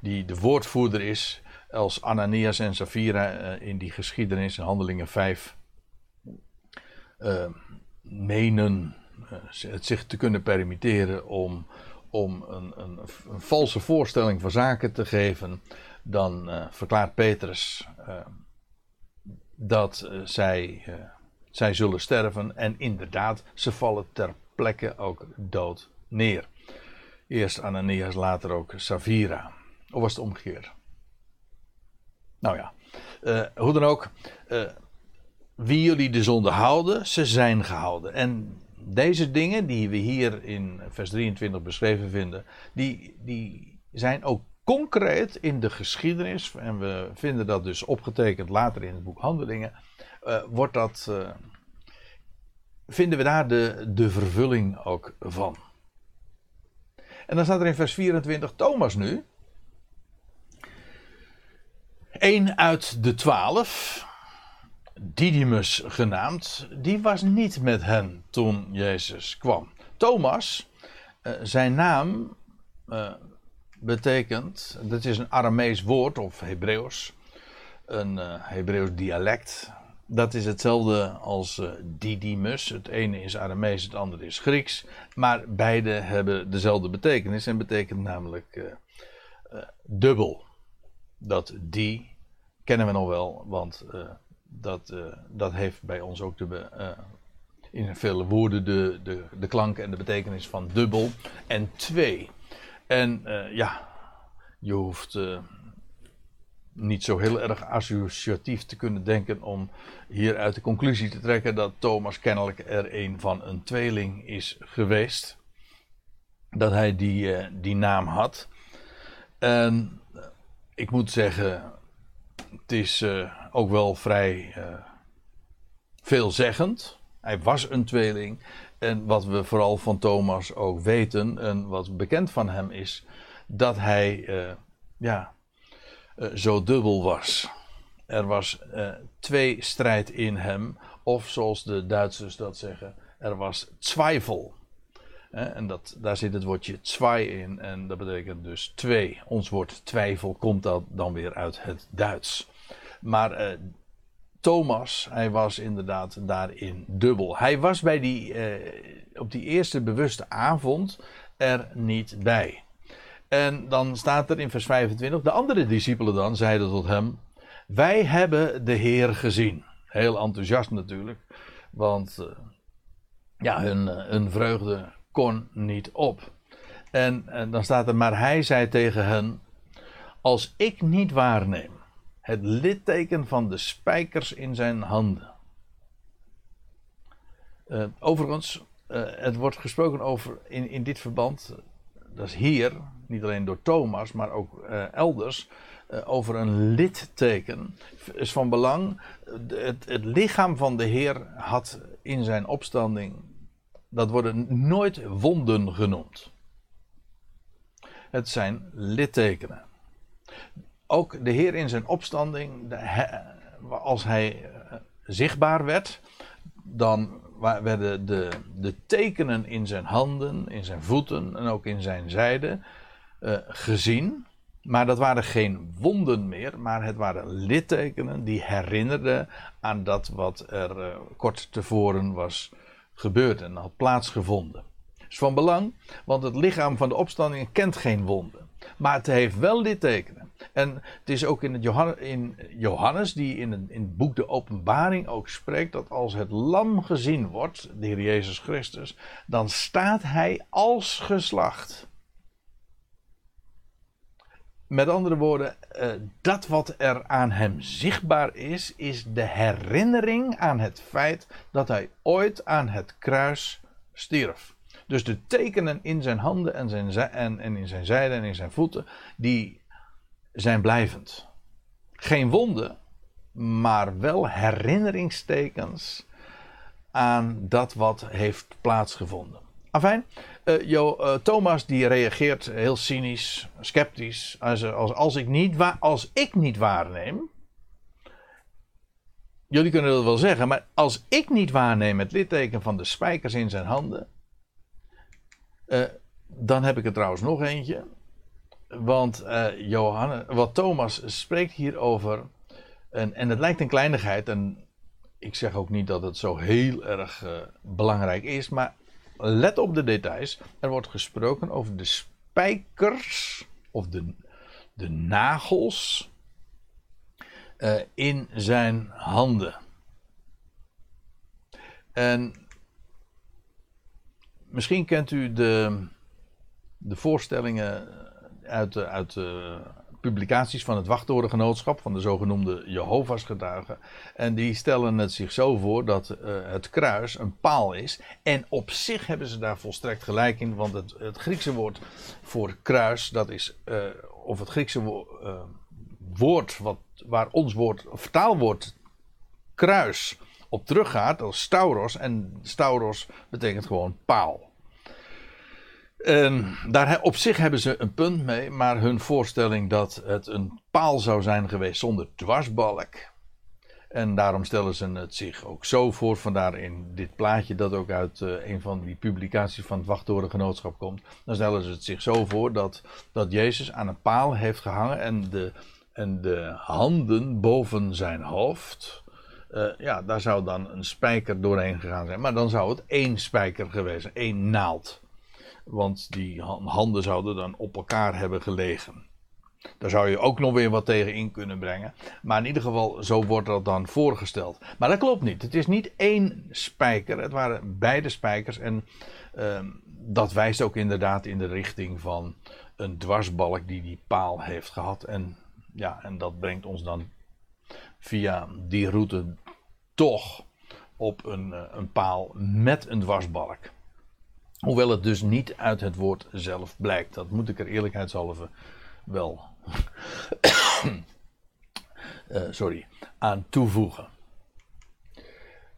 die de woordvoerder is. Als Ananias en Safira in die geschiedenis, in Handelingen 5, uh, menen het zich te kunnen permitteren om, om een, een, een, valse voorstelling van zaken te geven. Dan verklaart Petrus dat zij, zij zullen sterven. En inderdaad, ze vallen ter plekke ook dood neer. Eerst Ananias, later ook Savira. Of was het omgekeerd? Nou ja, hoe dan ook. Wie jullie de zonde houden, ze zijn gehouden. En deze dingen die we hier in vers 23 beschreven vinden, die, die zijn ook concreet in de geschiedenis. En we vinden dat dus opgetekend later in het boek Handelingen. Uh, wordt dat, vinden we daar de, de vervulling ook van. En dan staat er in vers 24 Thomas nu. Eén uit de twaalf, Didymus genaamd, die was niet met hen toen Jezus kwam. Thomas, uh, zijn naam uh, betekent, dat is een Aramees woord of Hebreeuws, een uh, Hebreeuws dialect dat is hetzelfde als Didymus. Het ene is Aramees, het andere is Grieks. Maar beide hebben dezelfde betekenis en betekent namelijk dubbel. Dat die kennen we nog wel, want dat, dat heeft bij ons ook de, in vele woorden de, de, de klank en de betekenis van dubbel en twee. En ja, je hoeft niet zo heel erg associatief te kunnen denken om hieruit de conclusie te trekken dat Thomas kennelijk er een van een tweeling is geweest. Dat hij die, die naam had. En ik moet zeggen, het is uh, ook wel vrij uh, veelzeggend. Hij was een tweeling. En wat we vooral van Thomas ook weten en wat bekend van hem is, dat hij ja, uh, zo dubbel was. Er was twee strijd in hem, of zoals de Duitsers dat zeggen, er was twijfel. En dat, daar zit het woordje zwei in, en dat betekent dus twee. Ons woord twijfel komt dat dan weer uit het Duits. Maar uh, Thomas, hij was inderdaad daarin dubbel. Hij was bij die, op die eerste bewuste avond er niet bij. En dan staat er in vers 25: De andere discipelen dan zeiden tot hem: Wij hebben de Heer gezien. Heel enthousiast natuurlijk, want uh, ja, hun, hun vreugde kon niet op. En, en dan staat er: Maar hij zei tegen hen: Als ik niet waarneem het litteken van de spijkers in zijn handen. Uh, overigens, het wordt gesproken over in, in dit verband dat is hier, niet alleen door Thomas, maar ook uh, elders, over een litteken. Is van belang. Het, het, lichaam van de Heer had in zijn opstanding. Dat worden nooit wonden genoemd. Het zijn littekenen. Ook de Heer in zijn opstanding, als hij uh, zichtbaar werd, dan werden de, de tekenen in zijn handen, in zijn voeten en ook in zijn zijde uh, gezien. Maar dat waren geen wonden meer, maar het waren littekenen die herinnerden aan dat wat er uh, kort tevoren was gebeurd en had plaatsgevonden. Dat is van belang, want het lichaam van de opstanding kent geen wonden. Maar het heeft wel littekenen. En het is ook in, het Johannes, in Johannes, die in het, in het boek De Openbaring ook spreekt, dat als het lam gezien wordt, de Heer Jezus Christus, dan staat hij als geslacht. Met andere woorden, uh, dat wat er aan hem zichtbaar is, is de herinnering aan het feit dat hij ooit aan het kruis stierf. Dus de tekenen in zijn handen en, zijn, en, en in zijn zijden en in zijn voeten, die zijn blijvend. Geen wonden, maar wel herinneringstekens aan dat wat heeft plaatsgevonden. Afijn, uh, jo, uh, Thomas die reageert heel cynisch, sceptisch. Als, als, als, ik niet als ik niet waarneem. Jullie kunnen dat wel zeggen, maar als ik niet waarneem het litteken van de spijkers in zijn handen. dan heb ik er trouwens nog eentje. Want Johannes, wat Thomas spreekt hier over. En, en het lijkt een kleinigheid. En ik zeg ook niet dat het zo heel erg belangrijk is. Maar let op de details. Er wordt gesproken over de spijkers. Of de, de nagels. in zijn handen. En misschien kent u de, de voorstellingen uit, uit publicaties van het Wachttorengenootschap, van de zogenoemde Jehovah's getuigen. En die stellen het zich zo voor dat uh, het kruis een paal is. En op zich hebben ze daar volstrekt gelijk in, want het, het Griekse woord voor kruis, dat is, uh, of het Griekse uh, woord wat, waar ons woord, vertaalwoord kruis op teruggaat, als stauros. En stauros betekent gewoon paal. En daar, op zich hebben ze een punt mee, maar hun voorstelling dat het een paal zou zijn geweest zonder dwarsbalk. En daarom stellen ze het zich ook zo voor. Vandaar in dit plaatje dat ook uit uh, een van die publicaties van het Wachttorengenootschap komt. Dan stellen ze het zich zo voor dat, dat Jezus aan een paal heeft gehangen en de, en de handen boven zijn hoofd uh, ja, daar zou dan een spijker doorheen gegaan zijn. Maar dan zou het één spijker geweest zijn, één naald. Want die handen zouden dan op elkaar hebben gelegen. Daar zou je ook nog weer wat tegen in kunnen brengen. Maar in ieder geval, zo wordt dat dan voorgesteld. Maar dat klopt niet. Het is niet één spijker. Het waren beide spijkers. En uh, dat wijst ook inderdaad in de richting van een dwarsbalk die die paal heeft gehad. En, ja, en dat brengt ons dan via die route toch op een, eh, een paal met een dwarsbalk. Hoewel het dus niet uit het woord zelf blijkt. Dat moet ik er eerlijkheidshalve wel uh, sorry, aan toevoegen.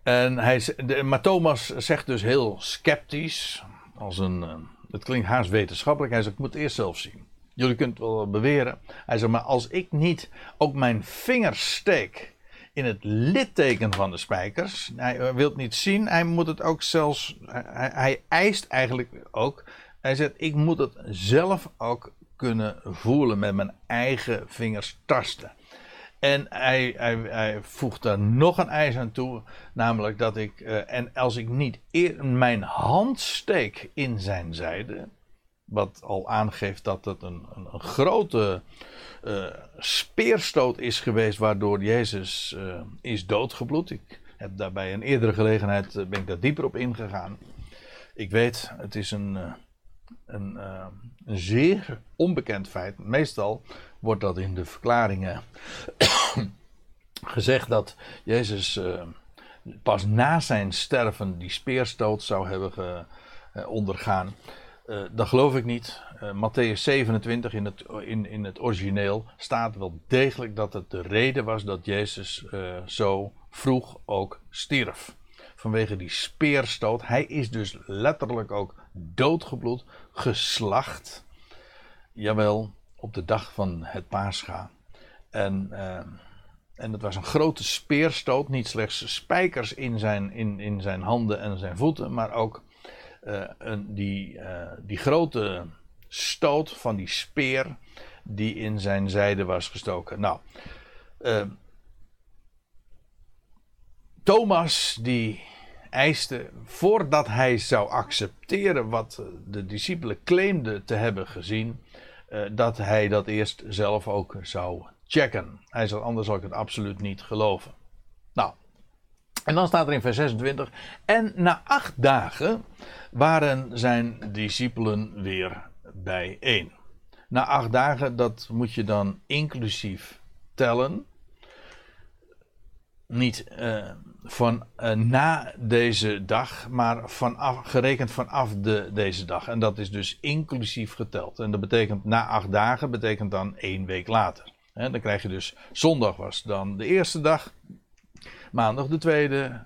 En hij, de, maar Thomas zegt dus heel sceptisch, als een, uh, het klinkt haast wetenschappelijk, hij zegt ik moet het eerst zelf zien. Jullie kunt wel beweren. Hij zegt maar als ik niet ook mijn vingers steek in het litteken van de spijkers. Hij wil het niet zien, hij moet het ook zelfs. Hij, eist eigenlijk ook. Hij zegt: Ik moet het zelf ook kunnen voelen met mijn eigen vingers tasten. En hij, hij, hij voegt daar nog een eis aan toe, namelijk dat ik, uh, en als ik niet eer, mijn hand steek in zijn zijde, wat al aangeeft dat het een, een, een grote uh, speerstoot is geweest waardoor Jezus uh, is doodgebloed. Ik heb daarbij een eerdere gelegenheid uh, ben ik daar dieper op ingegaan. Ik weet, het is een, een, zeer onbekend feit. Meestal wordt dat in de verklaringen gezegd dat Jezus pas na zijn sterven die speerstoot zou hebben ondergaan. Uh, dat geloof ik niet. Uh, Matthäus 27 in het, in, in het origineel staat wel degelijk dat het de reden was dat Jezus uh, zo vroeg ook stierf. Vanwege die speerstoot. Hij is dus letterlijk ook doodgebloed, geslacht. Jawel, op de dag van het Pascha. En, en het was een grote speerstoot. Niet slechts spijkers in zijn, in, in zijn handen en zijn voeten, maar ook een, die, uh, die grote stoot van die speer die in zijn zijde was gestoken. Nou, uh, Thomas die eiste voordat hij zou accepteren wat de discipelen claimden te hebben gezien, dat hij dat eerst zelf ook zou checken. Hij zei anders zal ik het absoluut niet geloven. Nou, en dan staat er in vers 26. En na acht dagen waren zijn discipelen weer bijeen. Na acht dagen, dat moet je dan inclusief tellen. Niet uh, van uh, na deze dag, maar vanaf, gerekend vanaf de, deze dag. En dat is dus inclusief geteld. En dat betekent na acht dagen, betekent dan één week later. En dan krijg je dus zondag was dan de eerste dag, maandag de tweede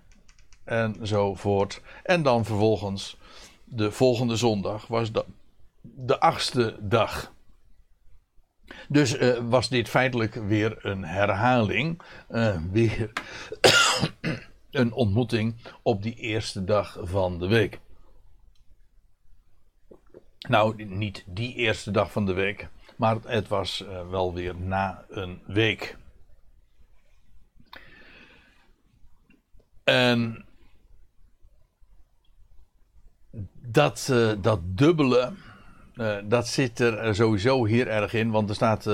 enzovoort. En dan vervolgens de volgende zondag was de, de achtste dag. Dus uh, was dit feitelijk weer een herhaling, uh, weer een ontmoeting op die eerste dag van de week. Nou, niet die eerste dag van de week, maar het was uh, wel weer na een week. En dat, uh, dat dubbele, uh, dat zit er sowieso hier erg in. Want er staat,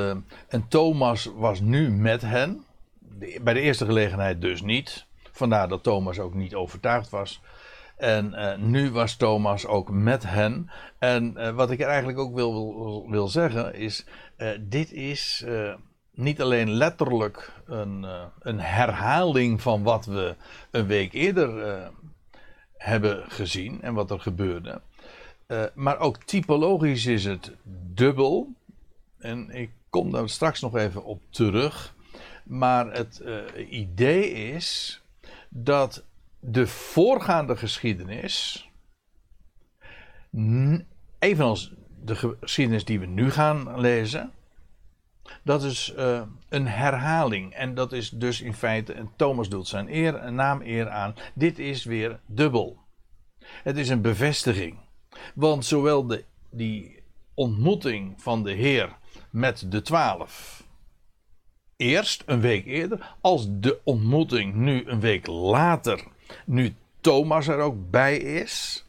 en Thomas was nu met hen. bij de eerste gelegenheid dus niet. Vandaar dat Thomas ook niet overtuigd was. En nu was Thomas ook met hen. En wat ik er eigenlijk ook wil, wil, wil zeggen is: dit is niet alleen letterlijk een, een, herhaling van wat we een week eerder hebben gezien en wat er gebeurde. maar ook typologisch is het dubbel. En ik kom daar straks nog even op terug. Maar het idee is dat de voorgaande geschiedenis, evenals de geschiedenis die we nu gaan lezen, dat is uh, een herhaling. En dat is dus in feite, en Thomas doet zijn eer, een naam eer aan, dit is weer dubbel. Het is een bevestiging. Want zowel de, die ontmoeting van de Heer met de twaalf, eerst een week eerder, als de ontmoeting nu een week later nu Thomas er ook bij is,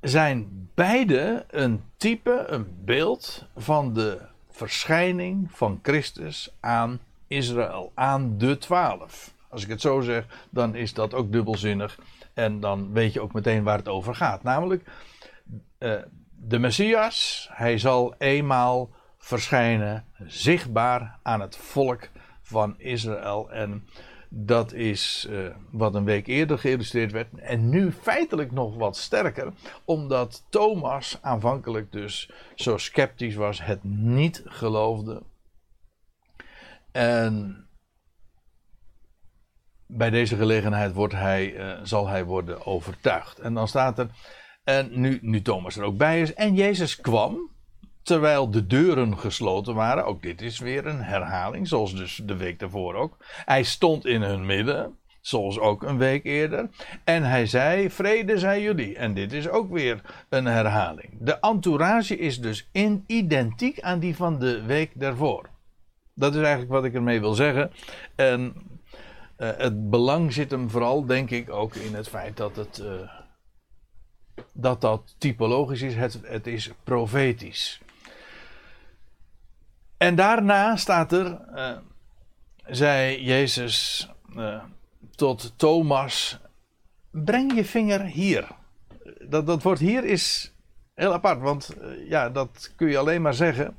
zijn beide een type, een beeld van de verschijning van Christus aan Israël, aan de twaalf. Als ik het zo zeg, dan is dat ook dubbelzinnig. En dan weet je ook meteen waar het over gaat. Namelijk, uh, de Messias, hij zal eenmaal verschijnen, zichtbaar aan het volk van Israël. En dat is uh, wat een week eerder geïllustreerd werd. En nu feitelijk nog wat sterker. Omdat Thomas aanvankelijk dus zo sceptisch was. Het niet geloofde. En bij deze gelegenheid wordt hij, uh, zal hij worden overtuigd. En dan staat er. En nu, nu Thomas er ook bij is. En Jezus kwam terwijl de deuren gesloten waren. Ook dit is weer een herhaling, zoals dus de week daarvoor ook. Hij stond in hun midden, zoals ook een week eerder. En hij zei: Vrede zij jullie. En dit is ook weer een herhaling. De entourage is dus in, identiek aan die van de week daarvoor. Dat is eigenlijk wat ik ermee wil zeggen. En uh, het belang zit hem vooral, denk ik, ook in het feit dat het. Uh, dat dat typologisch is, het, het is profetisch. En daarna staat er, uh, zei Jezus uh, tot Thomas, breng je vinger hier. Dat, dat woord hier is heel apart, want uh, ja, dat kun je alleen maar zeggen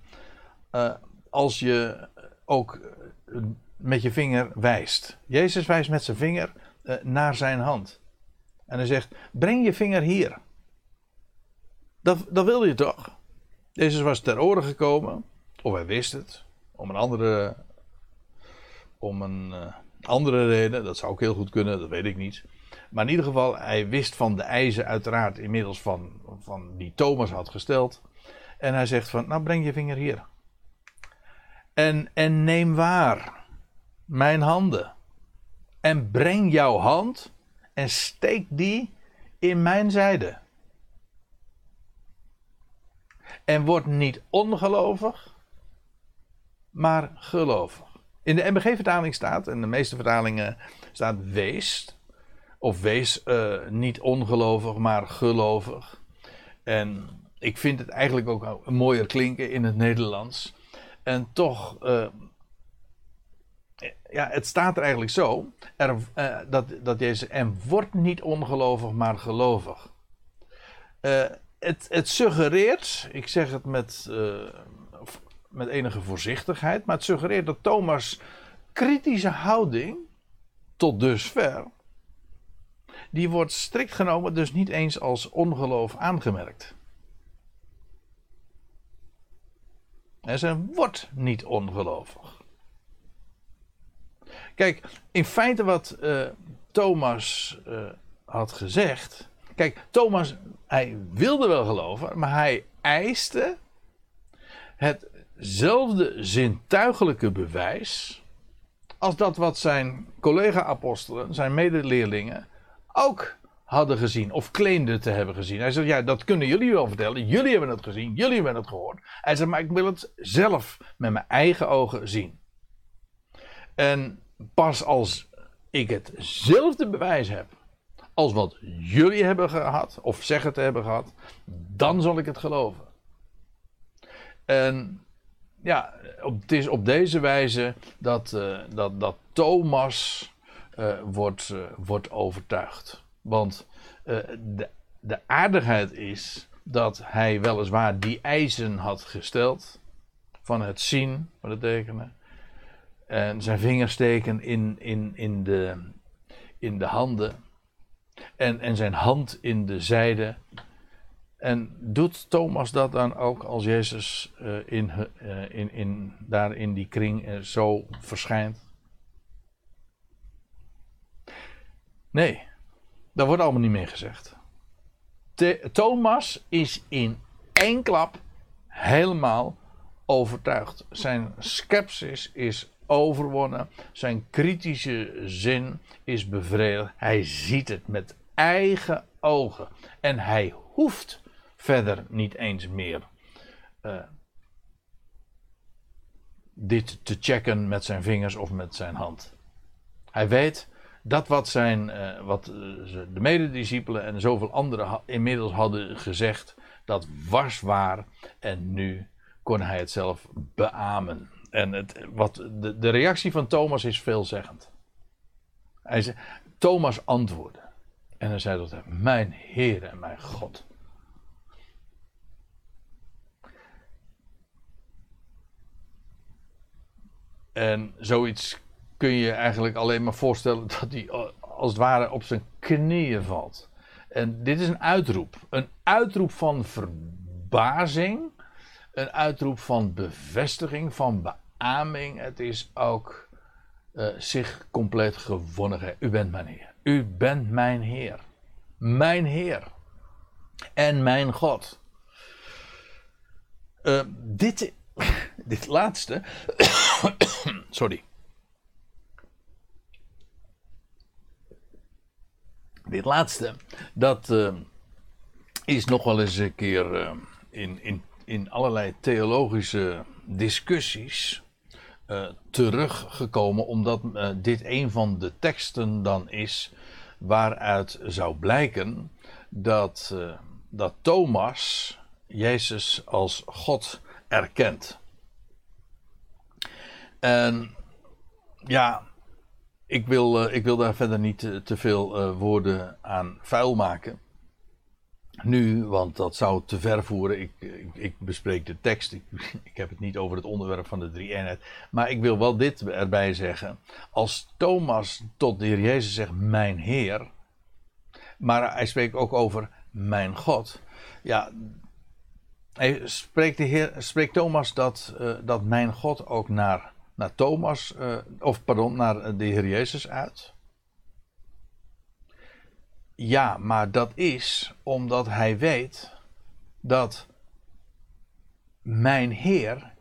als je ook met je vinger wijst. Jezus wijst met zijn vinger naar zijn hand. En hij zegt, breng je vinger hier. Dat, dat wil je toch? Jezus was ter oren gekomen of hij wist het. Om een andere. Om een uh, andere reden. Dat zou ook heel goed kunnen, dat weet ik niet. Maar in ieder geval, hij wist van de eisen uiteraard inmiddels van, van die Thomas had gesteld. En hij zegt van, nou breng je vinger hier. En, en neem waar mijn handen. En breng jouw hand en steek die in mijn zijde. En word niet ongelovig, maar gelovig. In de MBG-vertaling staat, en de meeste vertalingen staat wees. Of wees uh, niet ongelovig, maar gelovig. En ik vind het eigenlijk ook mooier klinken in het Nederlands. En toch, uh, ja, het staat er eigenlijk zo: er, uh, dat, dat Jezus, en wordt niet ongelovig, maar gelovig. het, het suggereert, ik zeg het met met enige voorzichtigheid. Maar het suggereert dat Thomas' kritische houding tot dusver. die wordt strikt genomen dus niet eens als ongeloof aangemerkt. En ze wordt niet ongelovig. Kijk, in feite wat uh, Thomas uh, had gezegd. Kijk, Thomas, hij wilde wel geloven, maar hij eiste het zelfde zintuigelijke bewijs als dat wat zijn collega-apostelen, zijn medeleerlingen, ook hadden gezien of claimden te hebben gezien. Hij zegt, ja, dat kunnen jullie wel vertellen. Jullie hebben het gezien, jullie hebben het gehoord. Hij zegt, maar ik wil het zelf met mijn eigen ogen zien. En pas als ik hetzelfde bewijs heb als wat jullie hebben gehad, of zeggen te hebben gehad, dan zal ik het geloven. En ja, het is op deze wijze dat, uh, dat, dat Thomas uh, wordt, uh, wordt overtuigd. Want de, de aardigheid is dat hij weliswaar die eisen had gesteld van het zien van het tekenen. En zijn vingers steken in, in, in, de, in de handen. En, en zijn hand in de zijde. En doet Thomas dat dan ook als Jezus uh, in, uh, in, in, daar in die kring uh, zo verschijnt? Nee, daar wordt allemaal niet meer gezegd. Thomas is in één klap helemaal overtuigd. Zijn scepsis is overwonnen. Zijn kritische zin is bevredigd. Hij ziet het met eigen ogen. En hij hoeft verder niet eens meer uh, dit te checken met zijn vingers of met zijn hand. Hij weet dat wat, zijn, uh, wat de medediscipelen en zoveel anderen inmiddels hadden gezegd, dat was waar. En nu kon hij het zelf beamen. En het, wat, de, de reactie van Thomas is veelzeggend. Hij zei, Thomas antwoordde. En hij zei tot hem, mijn Heer en mijn God. En zoiets kun je eigenlijk alleen maar voorstellen dat hij als het ware op zijn knieën valt. En dit is een uitroep. Een uitroep van verbazing. Een uitroep van bevestiging, van beaming. Het is ook uh, zich compleet gewonnen. U bent mijn Heer. U bent mijn Heer. Mijn Heer. En mijn God. Uh, dit, dit laatste. Sorry. Dit laatste, dat uh, is nog wel eens een keer uh, in, in, in allerlei theologische discussies uh, teruggekomen, omdat dit een van de teksten dan is waaruit zou blijken dat, dat Thomas Jezus als God erkent. En ja, ik wil, uh, ik wil daar verder niet te, veel uh, woorden aan vuil maken. Nu, want dat zou te ver voeren. Ik, ik, bespreek de tekst. Ik, heb het niet over het onderwerp van de drie eenheid. Maar ik wil wel dit erbij zeggen. Als Thomas tot de Heer Jezus zegt: Mijn Heer. Maar hij spreekt ook over mijn God. Ja, hij spreekt, de Heer, spreekt Thomas dat, uh, dat mijn God ook naar naar Thomas, uh, of pardon, naar de Heer Jezus uit? Ja, maar dat is omdat hij weet dat mijn Heer,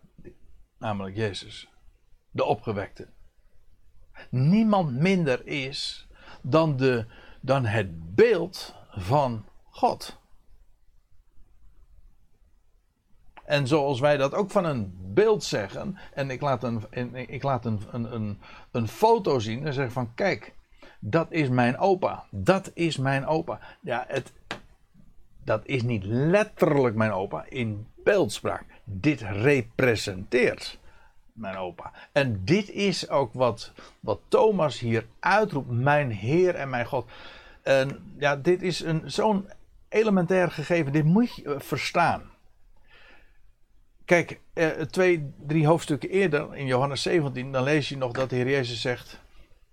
namelijk Jezus, de opgewekte, niemand minder is dan, de, dan het beeld van God. En zoals wij dat ook van een beeld zeggen, en ik laat een, ik laat een, een, een, foto zien en zeg van kijk, dat is mijn opa. Dat is mijn opa. Ja, het, dat is niet letterlijk mijn opa in beeldspraak. Dit representeert mijn opa. En dit is ook wat, wat Thomas hier uitroept: Mijn Heer en mijn God. En ja, dit is zo'n elementair gegeven. Dit moet je verstaan. Kijk, eh, twee, drie hoofdstukken eerder in Johannes 17, dan lees je nog dat de Heer Jezus zegt: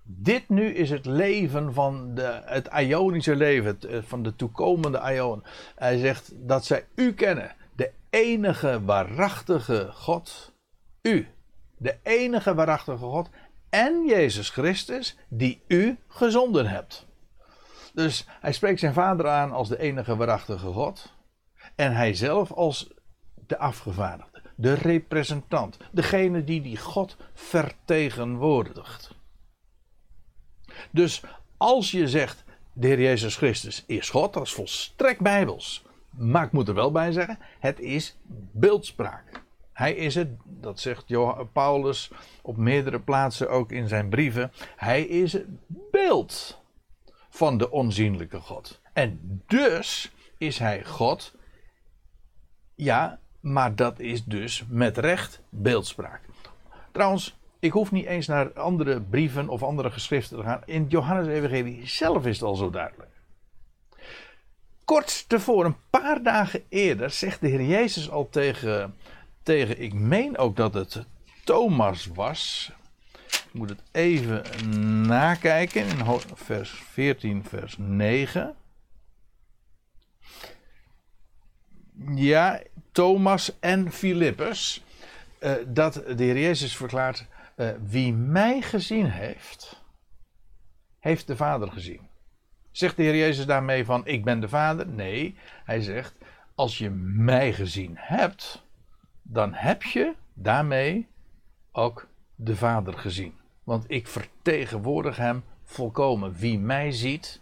Dit nu is het leven van de, het Ionische leven, het, eh, van de toekomende Ion. Hij zegt dat zij u kennen, de enige waarachtige God, u, de enige waarachtige God en Jezus Christus, die u gezonden hebt. Dus hij spreekt zijn vader aan als de enige waarachtige God. En hij zelf als de afgevaardigde, de representant, degene die die God vertegenwoordigt. Dus als je zegt, de Heer Jezus Christus is God, dat is volstrekt bijbels. Maar ik moet er wel bij zeggen, het is beeldspraak. Hij is het, dat zegt Paulus op meerdere plaatsen ook in zijn brieven. Hij is het beeld van de onzienlijke God. En dus is hij God. Ja, maar dat is dus met recht beeldspraak. Trouwens, ik hoef niet eens naar andere brieven of andere geschriften te gaan. In Johannes Evangelie zelf is het al zo duidelijk. Kort tevoren, een paar dagen eerder, zegt de Heer Jezus al tegen, tegen ik meen ook dat het Thomas was. Ik moet het even nakijken in vers 14, vers 9. Ja, Thomas en Filippus. Uh, dat de Heer Jezus verklaart: uh, Wie mij gezien heeft, heeft de Vader gezien. Zegt de Heer Jezus daarmee van: Ik ben de Vader? Nee, hij zegt: Als je mij gezien hebt, dan heb je daarmee ook de Vader gezien. Want ik vertegenwoordig hem volkomen. Wie mij ziet,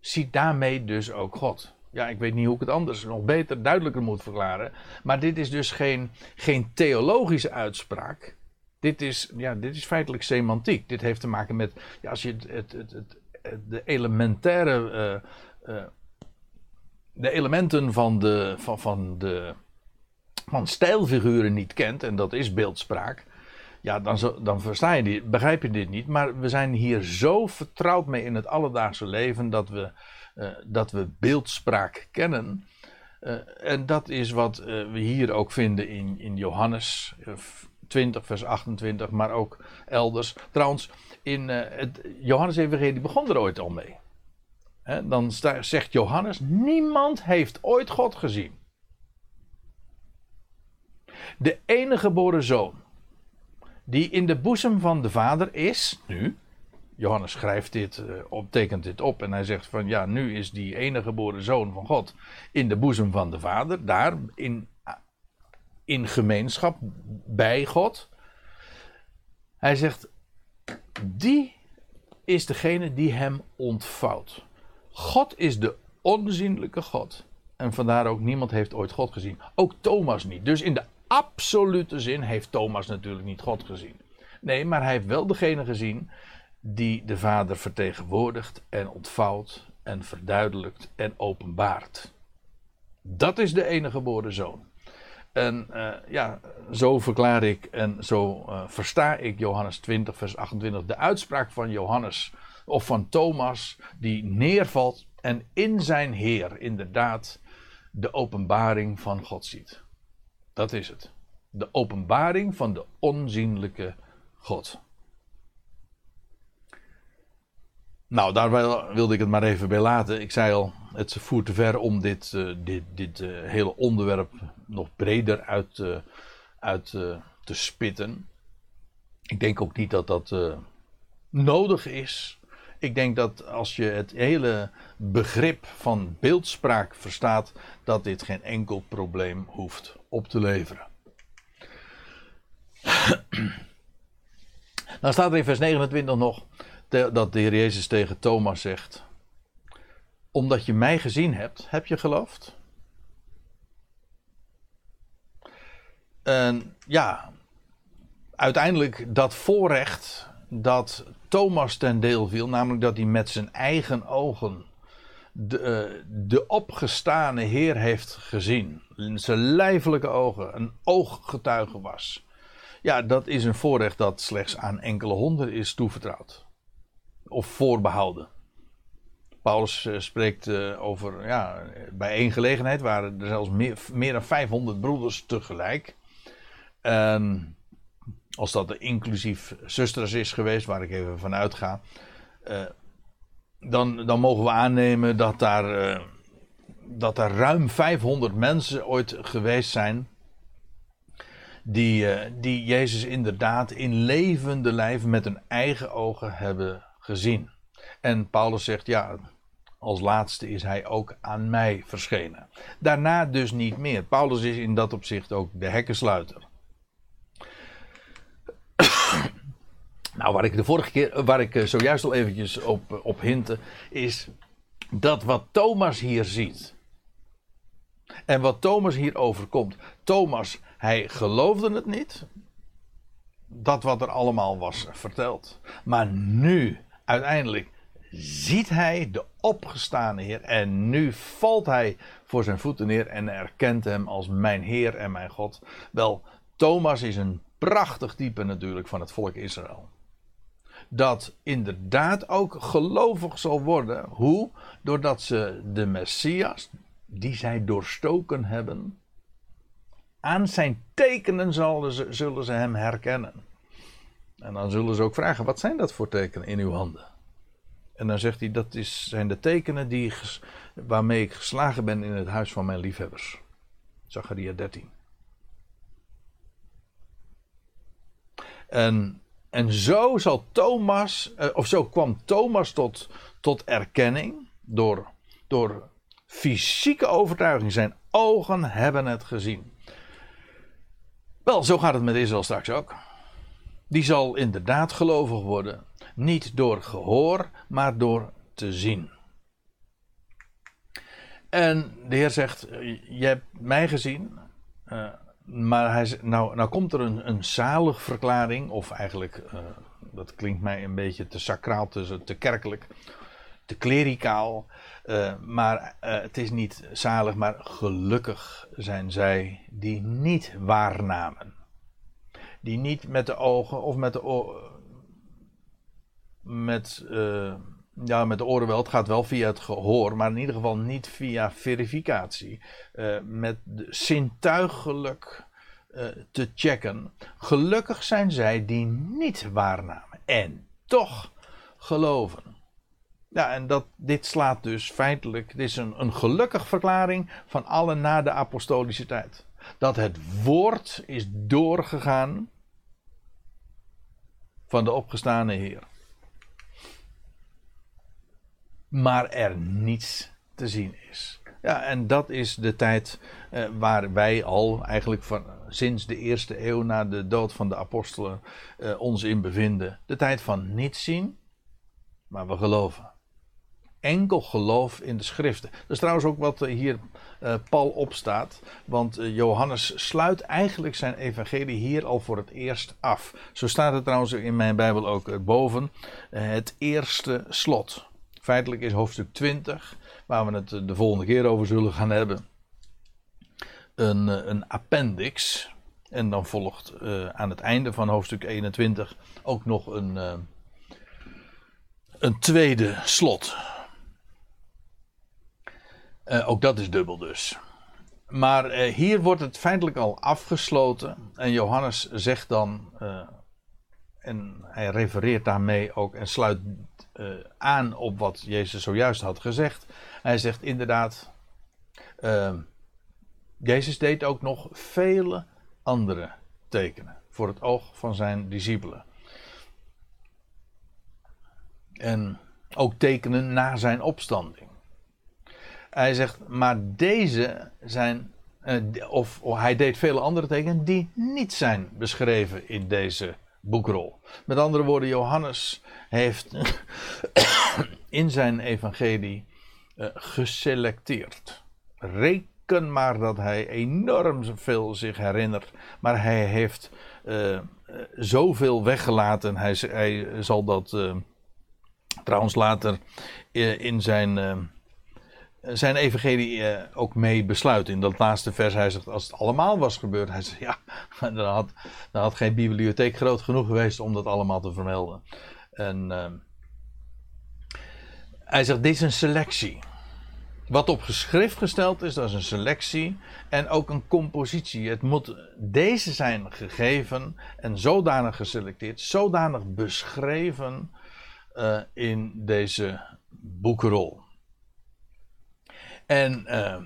ziet daarmee dus ook God. Ja, ik weet niet hoe ik het anders nog beter, duidelijker moet verklaren. Maar dit is dus geen, geen theologische uitspraak. Dit is, ja, dit is feitelijk semantiek. Dit heeft te maken met, ja, als je het, het, het, de elementaire, uh, uh, de elementen van de, van, van de, van stijlfiguren niet kent, en dat is beeldspraak, ja, dan, dan versta je dit, begrijp je dit niet. Maar we zijn hier zo vertrouwd mee in het alledaagse leven dat we, uh, dat we beeldspraak kennen. Uh, en dat is wat uh, we hier ook vinden in, in Johannes 20, vers 28, maar ook elders. Trouwens, in het Johannes-evangelie begon er ooit al mee. Dan zegt Johannes: Niemand heeft ooit God gezien. De enige geboren zoon die in de boezem van de Vader is, nu. Johannes schrijft dit, uh, op, tekent dit op en hij zegt van ja, nu is die enige geboren zoon van God in de boezem van de Vader, daar in, in gemeenschap bij God. Hij zegt, die is degene die hem ontvouwt. God is de onzienlijke God. En vandaar ook niemand heeft ooit God gezien. Ook Thomas niet. Dus in de absolute zin heeft Thomas natuurlijk niet God gezien. Nee, maar hij heeft wel degene gezien die de Vader vertegenwoordigt en ontvouwt en verduidelijkt en openbaart. Dat is de enige geboren zoon. En uh, ja, zo verklaar ik en zo uh, versta ik Johannes 20, vers 28, de uitspraak van Johannes of van Thomas, die neervalt en in zijn Heer inderdaad de openbaring van God ziet. Dat is het. De openbaring van de onzienlijke God. Nou, daar wilde ik het maar even bij laten. Ik zei al, het voert te ver om dit, uh, dit, dit uh, hele onderwerp nog breder uit, uh, uit te spitten. Ik denk ook niet dat dat nodig is. Ik denk dat als je het hele begrip van beeldspraak verstaat, dat dit geen enkel probleem hoeft op te leveren. Dan staat er in vers 29 nog dat de Heer Jezus tegen Thomas zegt: Omdat je mij gezien hebt, heb je geloofd? En ja, uiteindelijk dat voorrecht dat Thomas ten deel viel, namelijk dat hij met zijn eigen ogen de, uh, de opgestane Heer heeft gezien. In zijn lijfelijke ogen, een ooggetuige was. Ja, dat is een voorrecht dat slechts aan enkele honden is toevertrouwd. Of voorbehouden. Paulus uh, spreekt uh, over, ja, bij één gelegenheid waren er zelfs meer, meer dan 500 broeders tegelijk. En als dat er inclusief zusters is geweest, waar ik even van uitga, uh, dan, dan mogen we aannemen dat daar, dat daar ruim 500 mensen ooit geweest zijn. Die, die Jezus inderdaad in levende lijf met hun eigen ogen hebben gezien. En Paulus zegt, ja, als laatste is hij ook aan mij verschenen. Daarna dus niet meer. Paulus is in dat opzicht ook de hekkensluiter. Nou, waar ik de vorige keer, waar ik zojuist al eventjes op, op hintte, is dat wat Thomas hier ziet. En wat Thomas hier overkomt. Thomas, hij geloofde het niet. Dat wat er allemaal was verteld. Maar nu, uiteindelijk, ziet hij de opgestane Heer. En nu valt hij voor zijn voeten neer en erkent hem als mijn Heer en mijn God. Wel, Thomas is een prachtig type natuurlijk van het volk Israël. Dat inderdaad ook gelovig zal worden. Hoe? Doordat ze de Messias, die zij doorstoken hebben, aan zijn tekenen zullen ze, zullen ze hem herkennen. En dan zullen ze ook vragen: wat zijn dat voor tekenen in uw handen? En dan zegt hij: dat is, zijn de tekenen die, waarmee ik geslagen ben in het huis van mijn liefhebbers. Zachariah 13. En, en zo zal Thomas, eh, of zo kwam Thomas tot, tot erkenning door, door fysieke overtuiging. Zijn ogen hebben het gezien. Wel, zo gaat het met Israël straks ook. Die zal inderdaad gelovig worden. Niet door gehoor, maar door te zien. En de Heer zegt: Je hebt mij gezien. Uh, maar hij, nou, nou komt er een, een zalig verklaring, of eigenlijk, uh, dat klinkt mij een beetje te sacraal, te, te kerkelijk, te klericaal. Uh, maar het is niet zalig, maar gelukkig zijn zij die niet waarnamen. Die niet met de ogen of met de, met, uh, ja, met de oren wel. Het gaat wel via het gehoor, maar in ieder geval niet via verificatie. met zintuigelijk te checken. Gelukkig zijn zij die niet waarnamen en toch geloven. Ja, en dat, dit slaat dus feitelijk, dit is een, een gelukkig verklaring van alle na de apostolische tijd. Dat het woord is doorgegaan van de opgestane Heer. Maar er niets te zien is. Ja, en dat is de tijd eh, waar wij al eigenlijk van, sinds de eerste eeuw na de dood van de apostelen eh, ons in bevinden. De tijd van niet zien, maar we geloven enkel geloof in de schriften. Dat is trouwens ook wat hier uh, Paul opstaat. Want uh, Johannes sluit eigenlijk zijn evangelie hier al voor het eerst af. Zo staat het trouwens in mijn Bijbel ook boven. Het eerste slot. Feitelijk is hoofdstuk 20, waar we het de volgende keer over zullen gaan hebben. Een, een appendix. En dan volgt aan het einde van hoofdstuk 21 ook nog een, een tweede slot. Uh, ook dat is dubbel dus. Maar uh, hier wordt het feitelijk al afgesloten. En Johannes zegt dan, uh, en hij refereert daarmee ook en sluit aan op wat Jezus zojuist had gezegd. Hij zegt inderdaad, Jezus deed ook nog vele andere tekenen voor het oog van zijn discipelen. En ook tekenen na zijn opstanding. Hij zegt, maar deze zijn, uh, of, hij deed vele andere tekenen die niet zijn beschreven in deze boekrol. Met andere woorden, Johannes heeft in zijn evangelie uh, geselecteerd. Reken maar dat hij enorm veel zich herinnert, maar hij heeft uh, zoveel weggelaten. Hij, hij zal dat trouwens later in zijn zijn evangelie uh, ook mee besluiten. In dat laatste vers, hij zegt, als het allemaal was gebeurd, hij zegt, ja, dan had, dan had geen bibliotheek groot genoeg geweest om dat allemaal te vermelden. En uh, hij zegt, dit is een selectie. Wat op geschrift gesteld is, dat is een selectie en ook een compositie. Het moet deze zijn gegeven en zodanig geselecteerd, zodanig beschreven uh, in deze boekrol. En uh,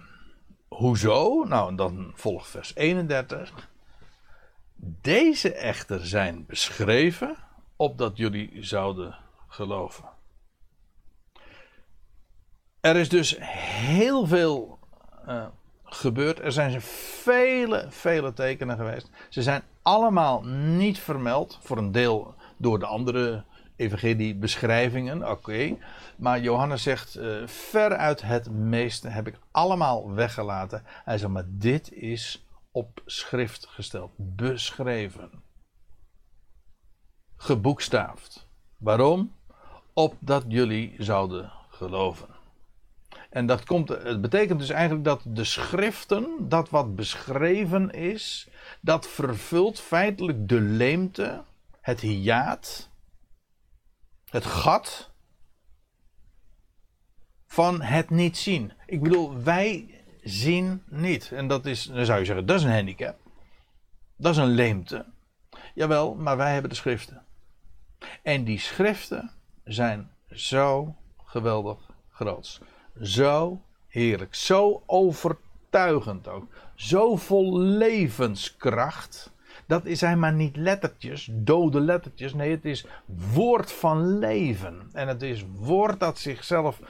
hoezo? Nou, dan volgt vers 31. Deze echter zijn beschreven opdat jullie zouden geloven. Er is dus heel veel uh, gebeurd. Er zijn vele, vele tekenen geweest. Ze zijn allemaal niet vermeld. Voor een deel door de andere evangelie-beschrijvingen, oké. Maar Johannes zegt, uh, veruit het meeste heb ik allemaal weggelaten. Hij zegt, maar dit is op schrift gesteld, beschreven. Geboekstaafd. Waarom? Opdat jullie zouden geloven. En dat komt, het betekent dus eigenlijk dat de schriften, dat wat beschreven is, dat vervult feitelijk de leemte, het hiaat, het gat van het niet zien. Ik bedoel, wij zien niet. En dat is, dan zou je zeggen, dat is een handicap. Dat is een leemte. Jawel, maar wij hebben de schriften. En die schriften zijn zo geweldig groot. Zo heerlijk. Zo overtuigend ook. Zo vol levenskracht. Dat zijn maar niet lettertjes, dode lettertjes. Nee, het is woord van leven. En het is woord dat zichzelf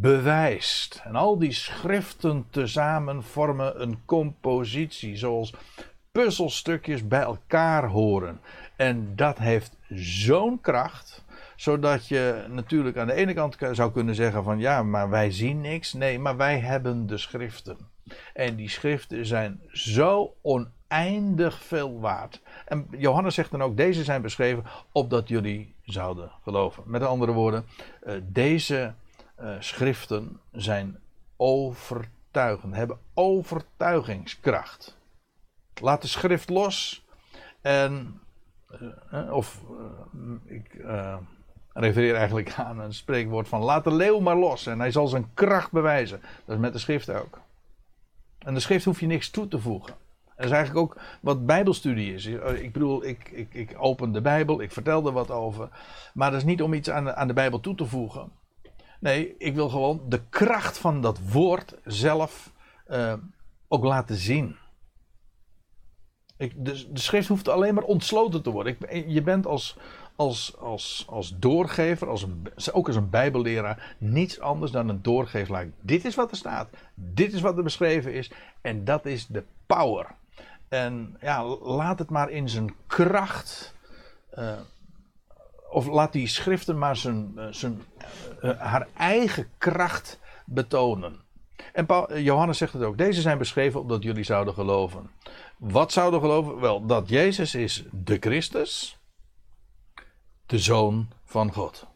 bewijst. En al die schriften tezamen vormen een compositie, zoals puzzelstukjes bij elkaar horen. En dat heeft zo'n kracht, zodat je natuurlijk aan de ene kant zou kunnen zeggen van ja, maar wij zien niks. Nee, maar wij hebben de schriften. En die schriften zijn zo oneindig veel waard. En Johannes zegt dan ook, deze zijn beschreven opdat jullie zouden geloven. Met andere woorden, eh, deze uh, schriften zijn overtuigend, hebben overtuigingskracht. Laat de schrift los en, uh, of ik refereer eigenlijk aan een spreekwoord van laat de leeuw maar los en hij zal zijn kracht bewijzen. Dat is met de schrift ook. En de schrift hoef je niks toe te voegen. Dat is eigenlijk ook wat Bijbelstudie is. Ik bedoel, ik, ik, ik open de Bijbel, ik vertel er wat over. Maar dat is niet om iets aan de, aan de Bijbel toe te voegen. Nee, ik wil gewoon de kracht van dat woord zelf uh, ook laten zien. Ik, de, de, schrift hoeft alleen maar ontsloten te worden. Je bent als, als, als, als doorgever, als ook als een bijbelleraar, niets anders dan een doorgever. Dit is wat er staat. Dit is wat er beschreven is. En dat is de power. En ja, laat het maar in zijn kracht uh, of laat die schriften maar zijn, eh, zijn, uh, haar eigen kracht betonen. En Johannes zegt het ook. Deze zijn beschreven opdat jullie zouden geloven. Wat zouden geloven? Wel, dat Jezus is de Christus, de Zoon van God.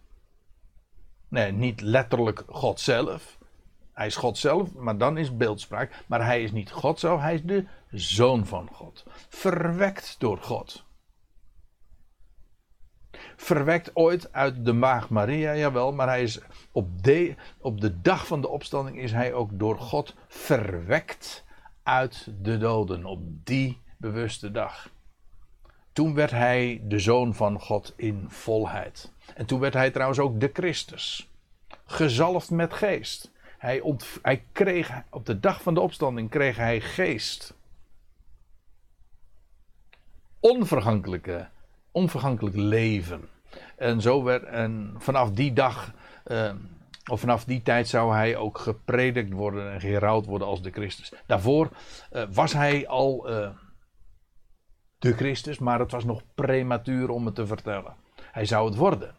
Nee, niet letterlijk God zelf. Hij is God zelf, maar dan is beeldspraak. Maar hij is niet God zelf, hij is de Zoon van God. Verwekt door God verwekt ooit uit de maag Maria, jawel, maar hij is op de, op de dag van de opstanding is hij ook door God verwekt uit de doden, op die bewuste dag. Toen werd hij de zoon van God in volheid. En toen werd hij trouwens ook de Christus, gezalfd met geest. Hij, hij kreeg, op de dag van de opstanding kreeg hij geest. Onvergankelijke onvergankelijk leven. En, zo werd, en vanaf die dag, uh, of vanaf die tijd zou hij ook gepredikt worden en gerouwd worden als de Christus. Daarvoor uh, was hij al uh, de Christus, maar het was nog prematuur om het te vertellen. Hij zou het worden.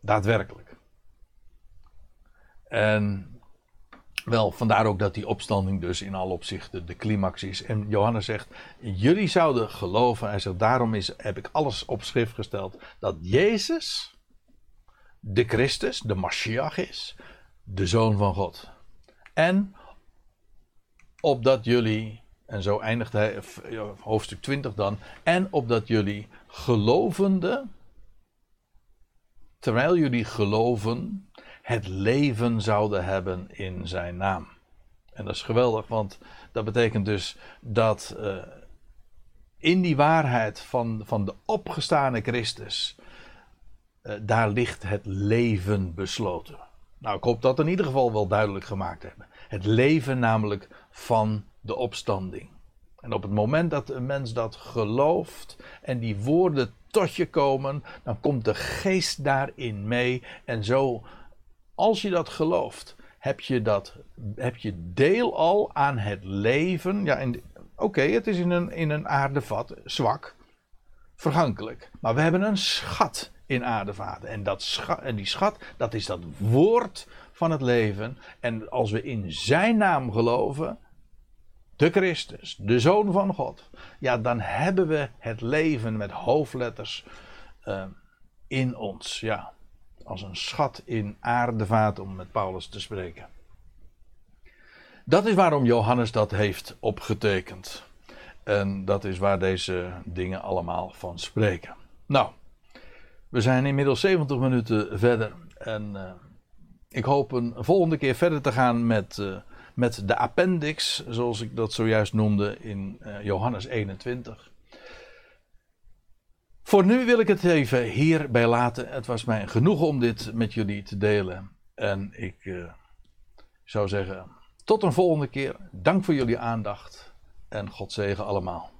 Daadwerkelijk. En wel, vandaar ook dat die opstanding dus in alle opzichten de climax is. En Johannes zegt, jullie zouden geloven. Hij zegt, daarom is, heb ik alles op schrift gesteld. Dat Jezus de Christus, de Mashiach is. De Zoon van God. En opdat jullie, en zo eindigt hij hoofdstuk 20 dan. En opdat jullie gelovende, terwijl jullie geloven, het leven zouden hebben in zijn naam. En dat is geweldig, want dat betekent dus dat uh, in die waarheid van, van de opgestane Christus, uh, daar ligt het leven besloten. Nou, ik hoop dat in ieder geval wel duidelijk gemaakt hebben. Het leven namelijk van de opstanding. En op het moment dat een mens dat gelooft en die woorden tot je komen, dan komt de geest daarin mee en zo als je dat gelooft, heb je, dat, heb je deel al aan het leven. Ja, oké, het is in een, in een aardevat zwak. vergankelijk. Maar we hebben een schat in aardevaten. En, dat schat, en die schat, dat is dat woord van het leven. En als we in zijn naam geloven, de Christus, de Zoon van God, ja, dan hebben we het leven met hoofdletters uh, in ons. Ja, als een schat in aardevaten, om met Paulus te spreken. Dat is waarom Johannes dat heeft opgetekend. En dat is waar deze dingen allemaal van spreken. Nou, we zijn inmiddels 70 minuten verder. En uh, ik hoop een volgende keer verder te gaan met, uh, met de appendix, zoals ik dat zojuist noemde in uh, Johannes 21. Voor nu wil ik het even hierbij laten. Het was mij genoeg om dit met jullie te delen. En ik zou zeggen, tot een volgende keer. Dank voor jullie aandacht. En God zegen allemaal.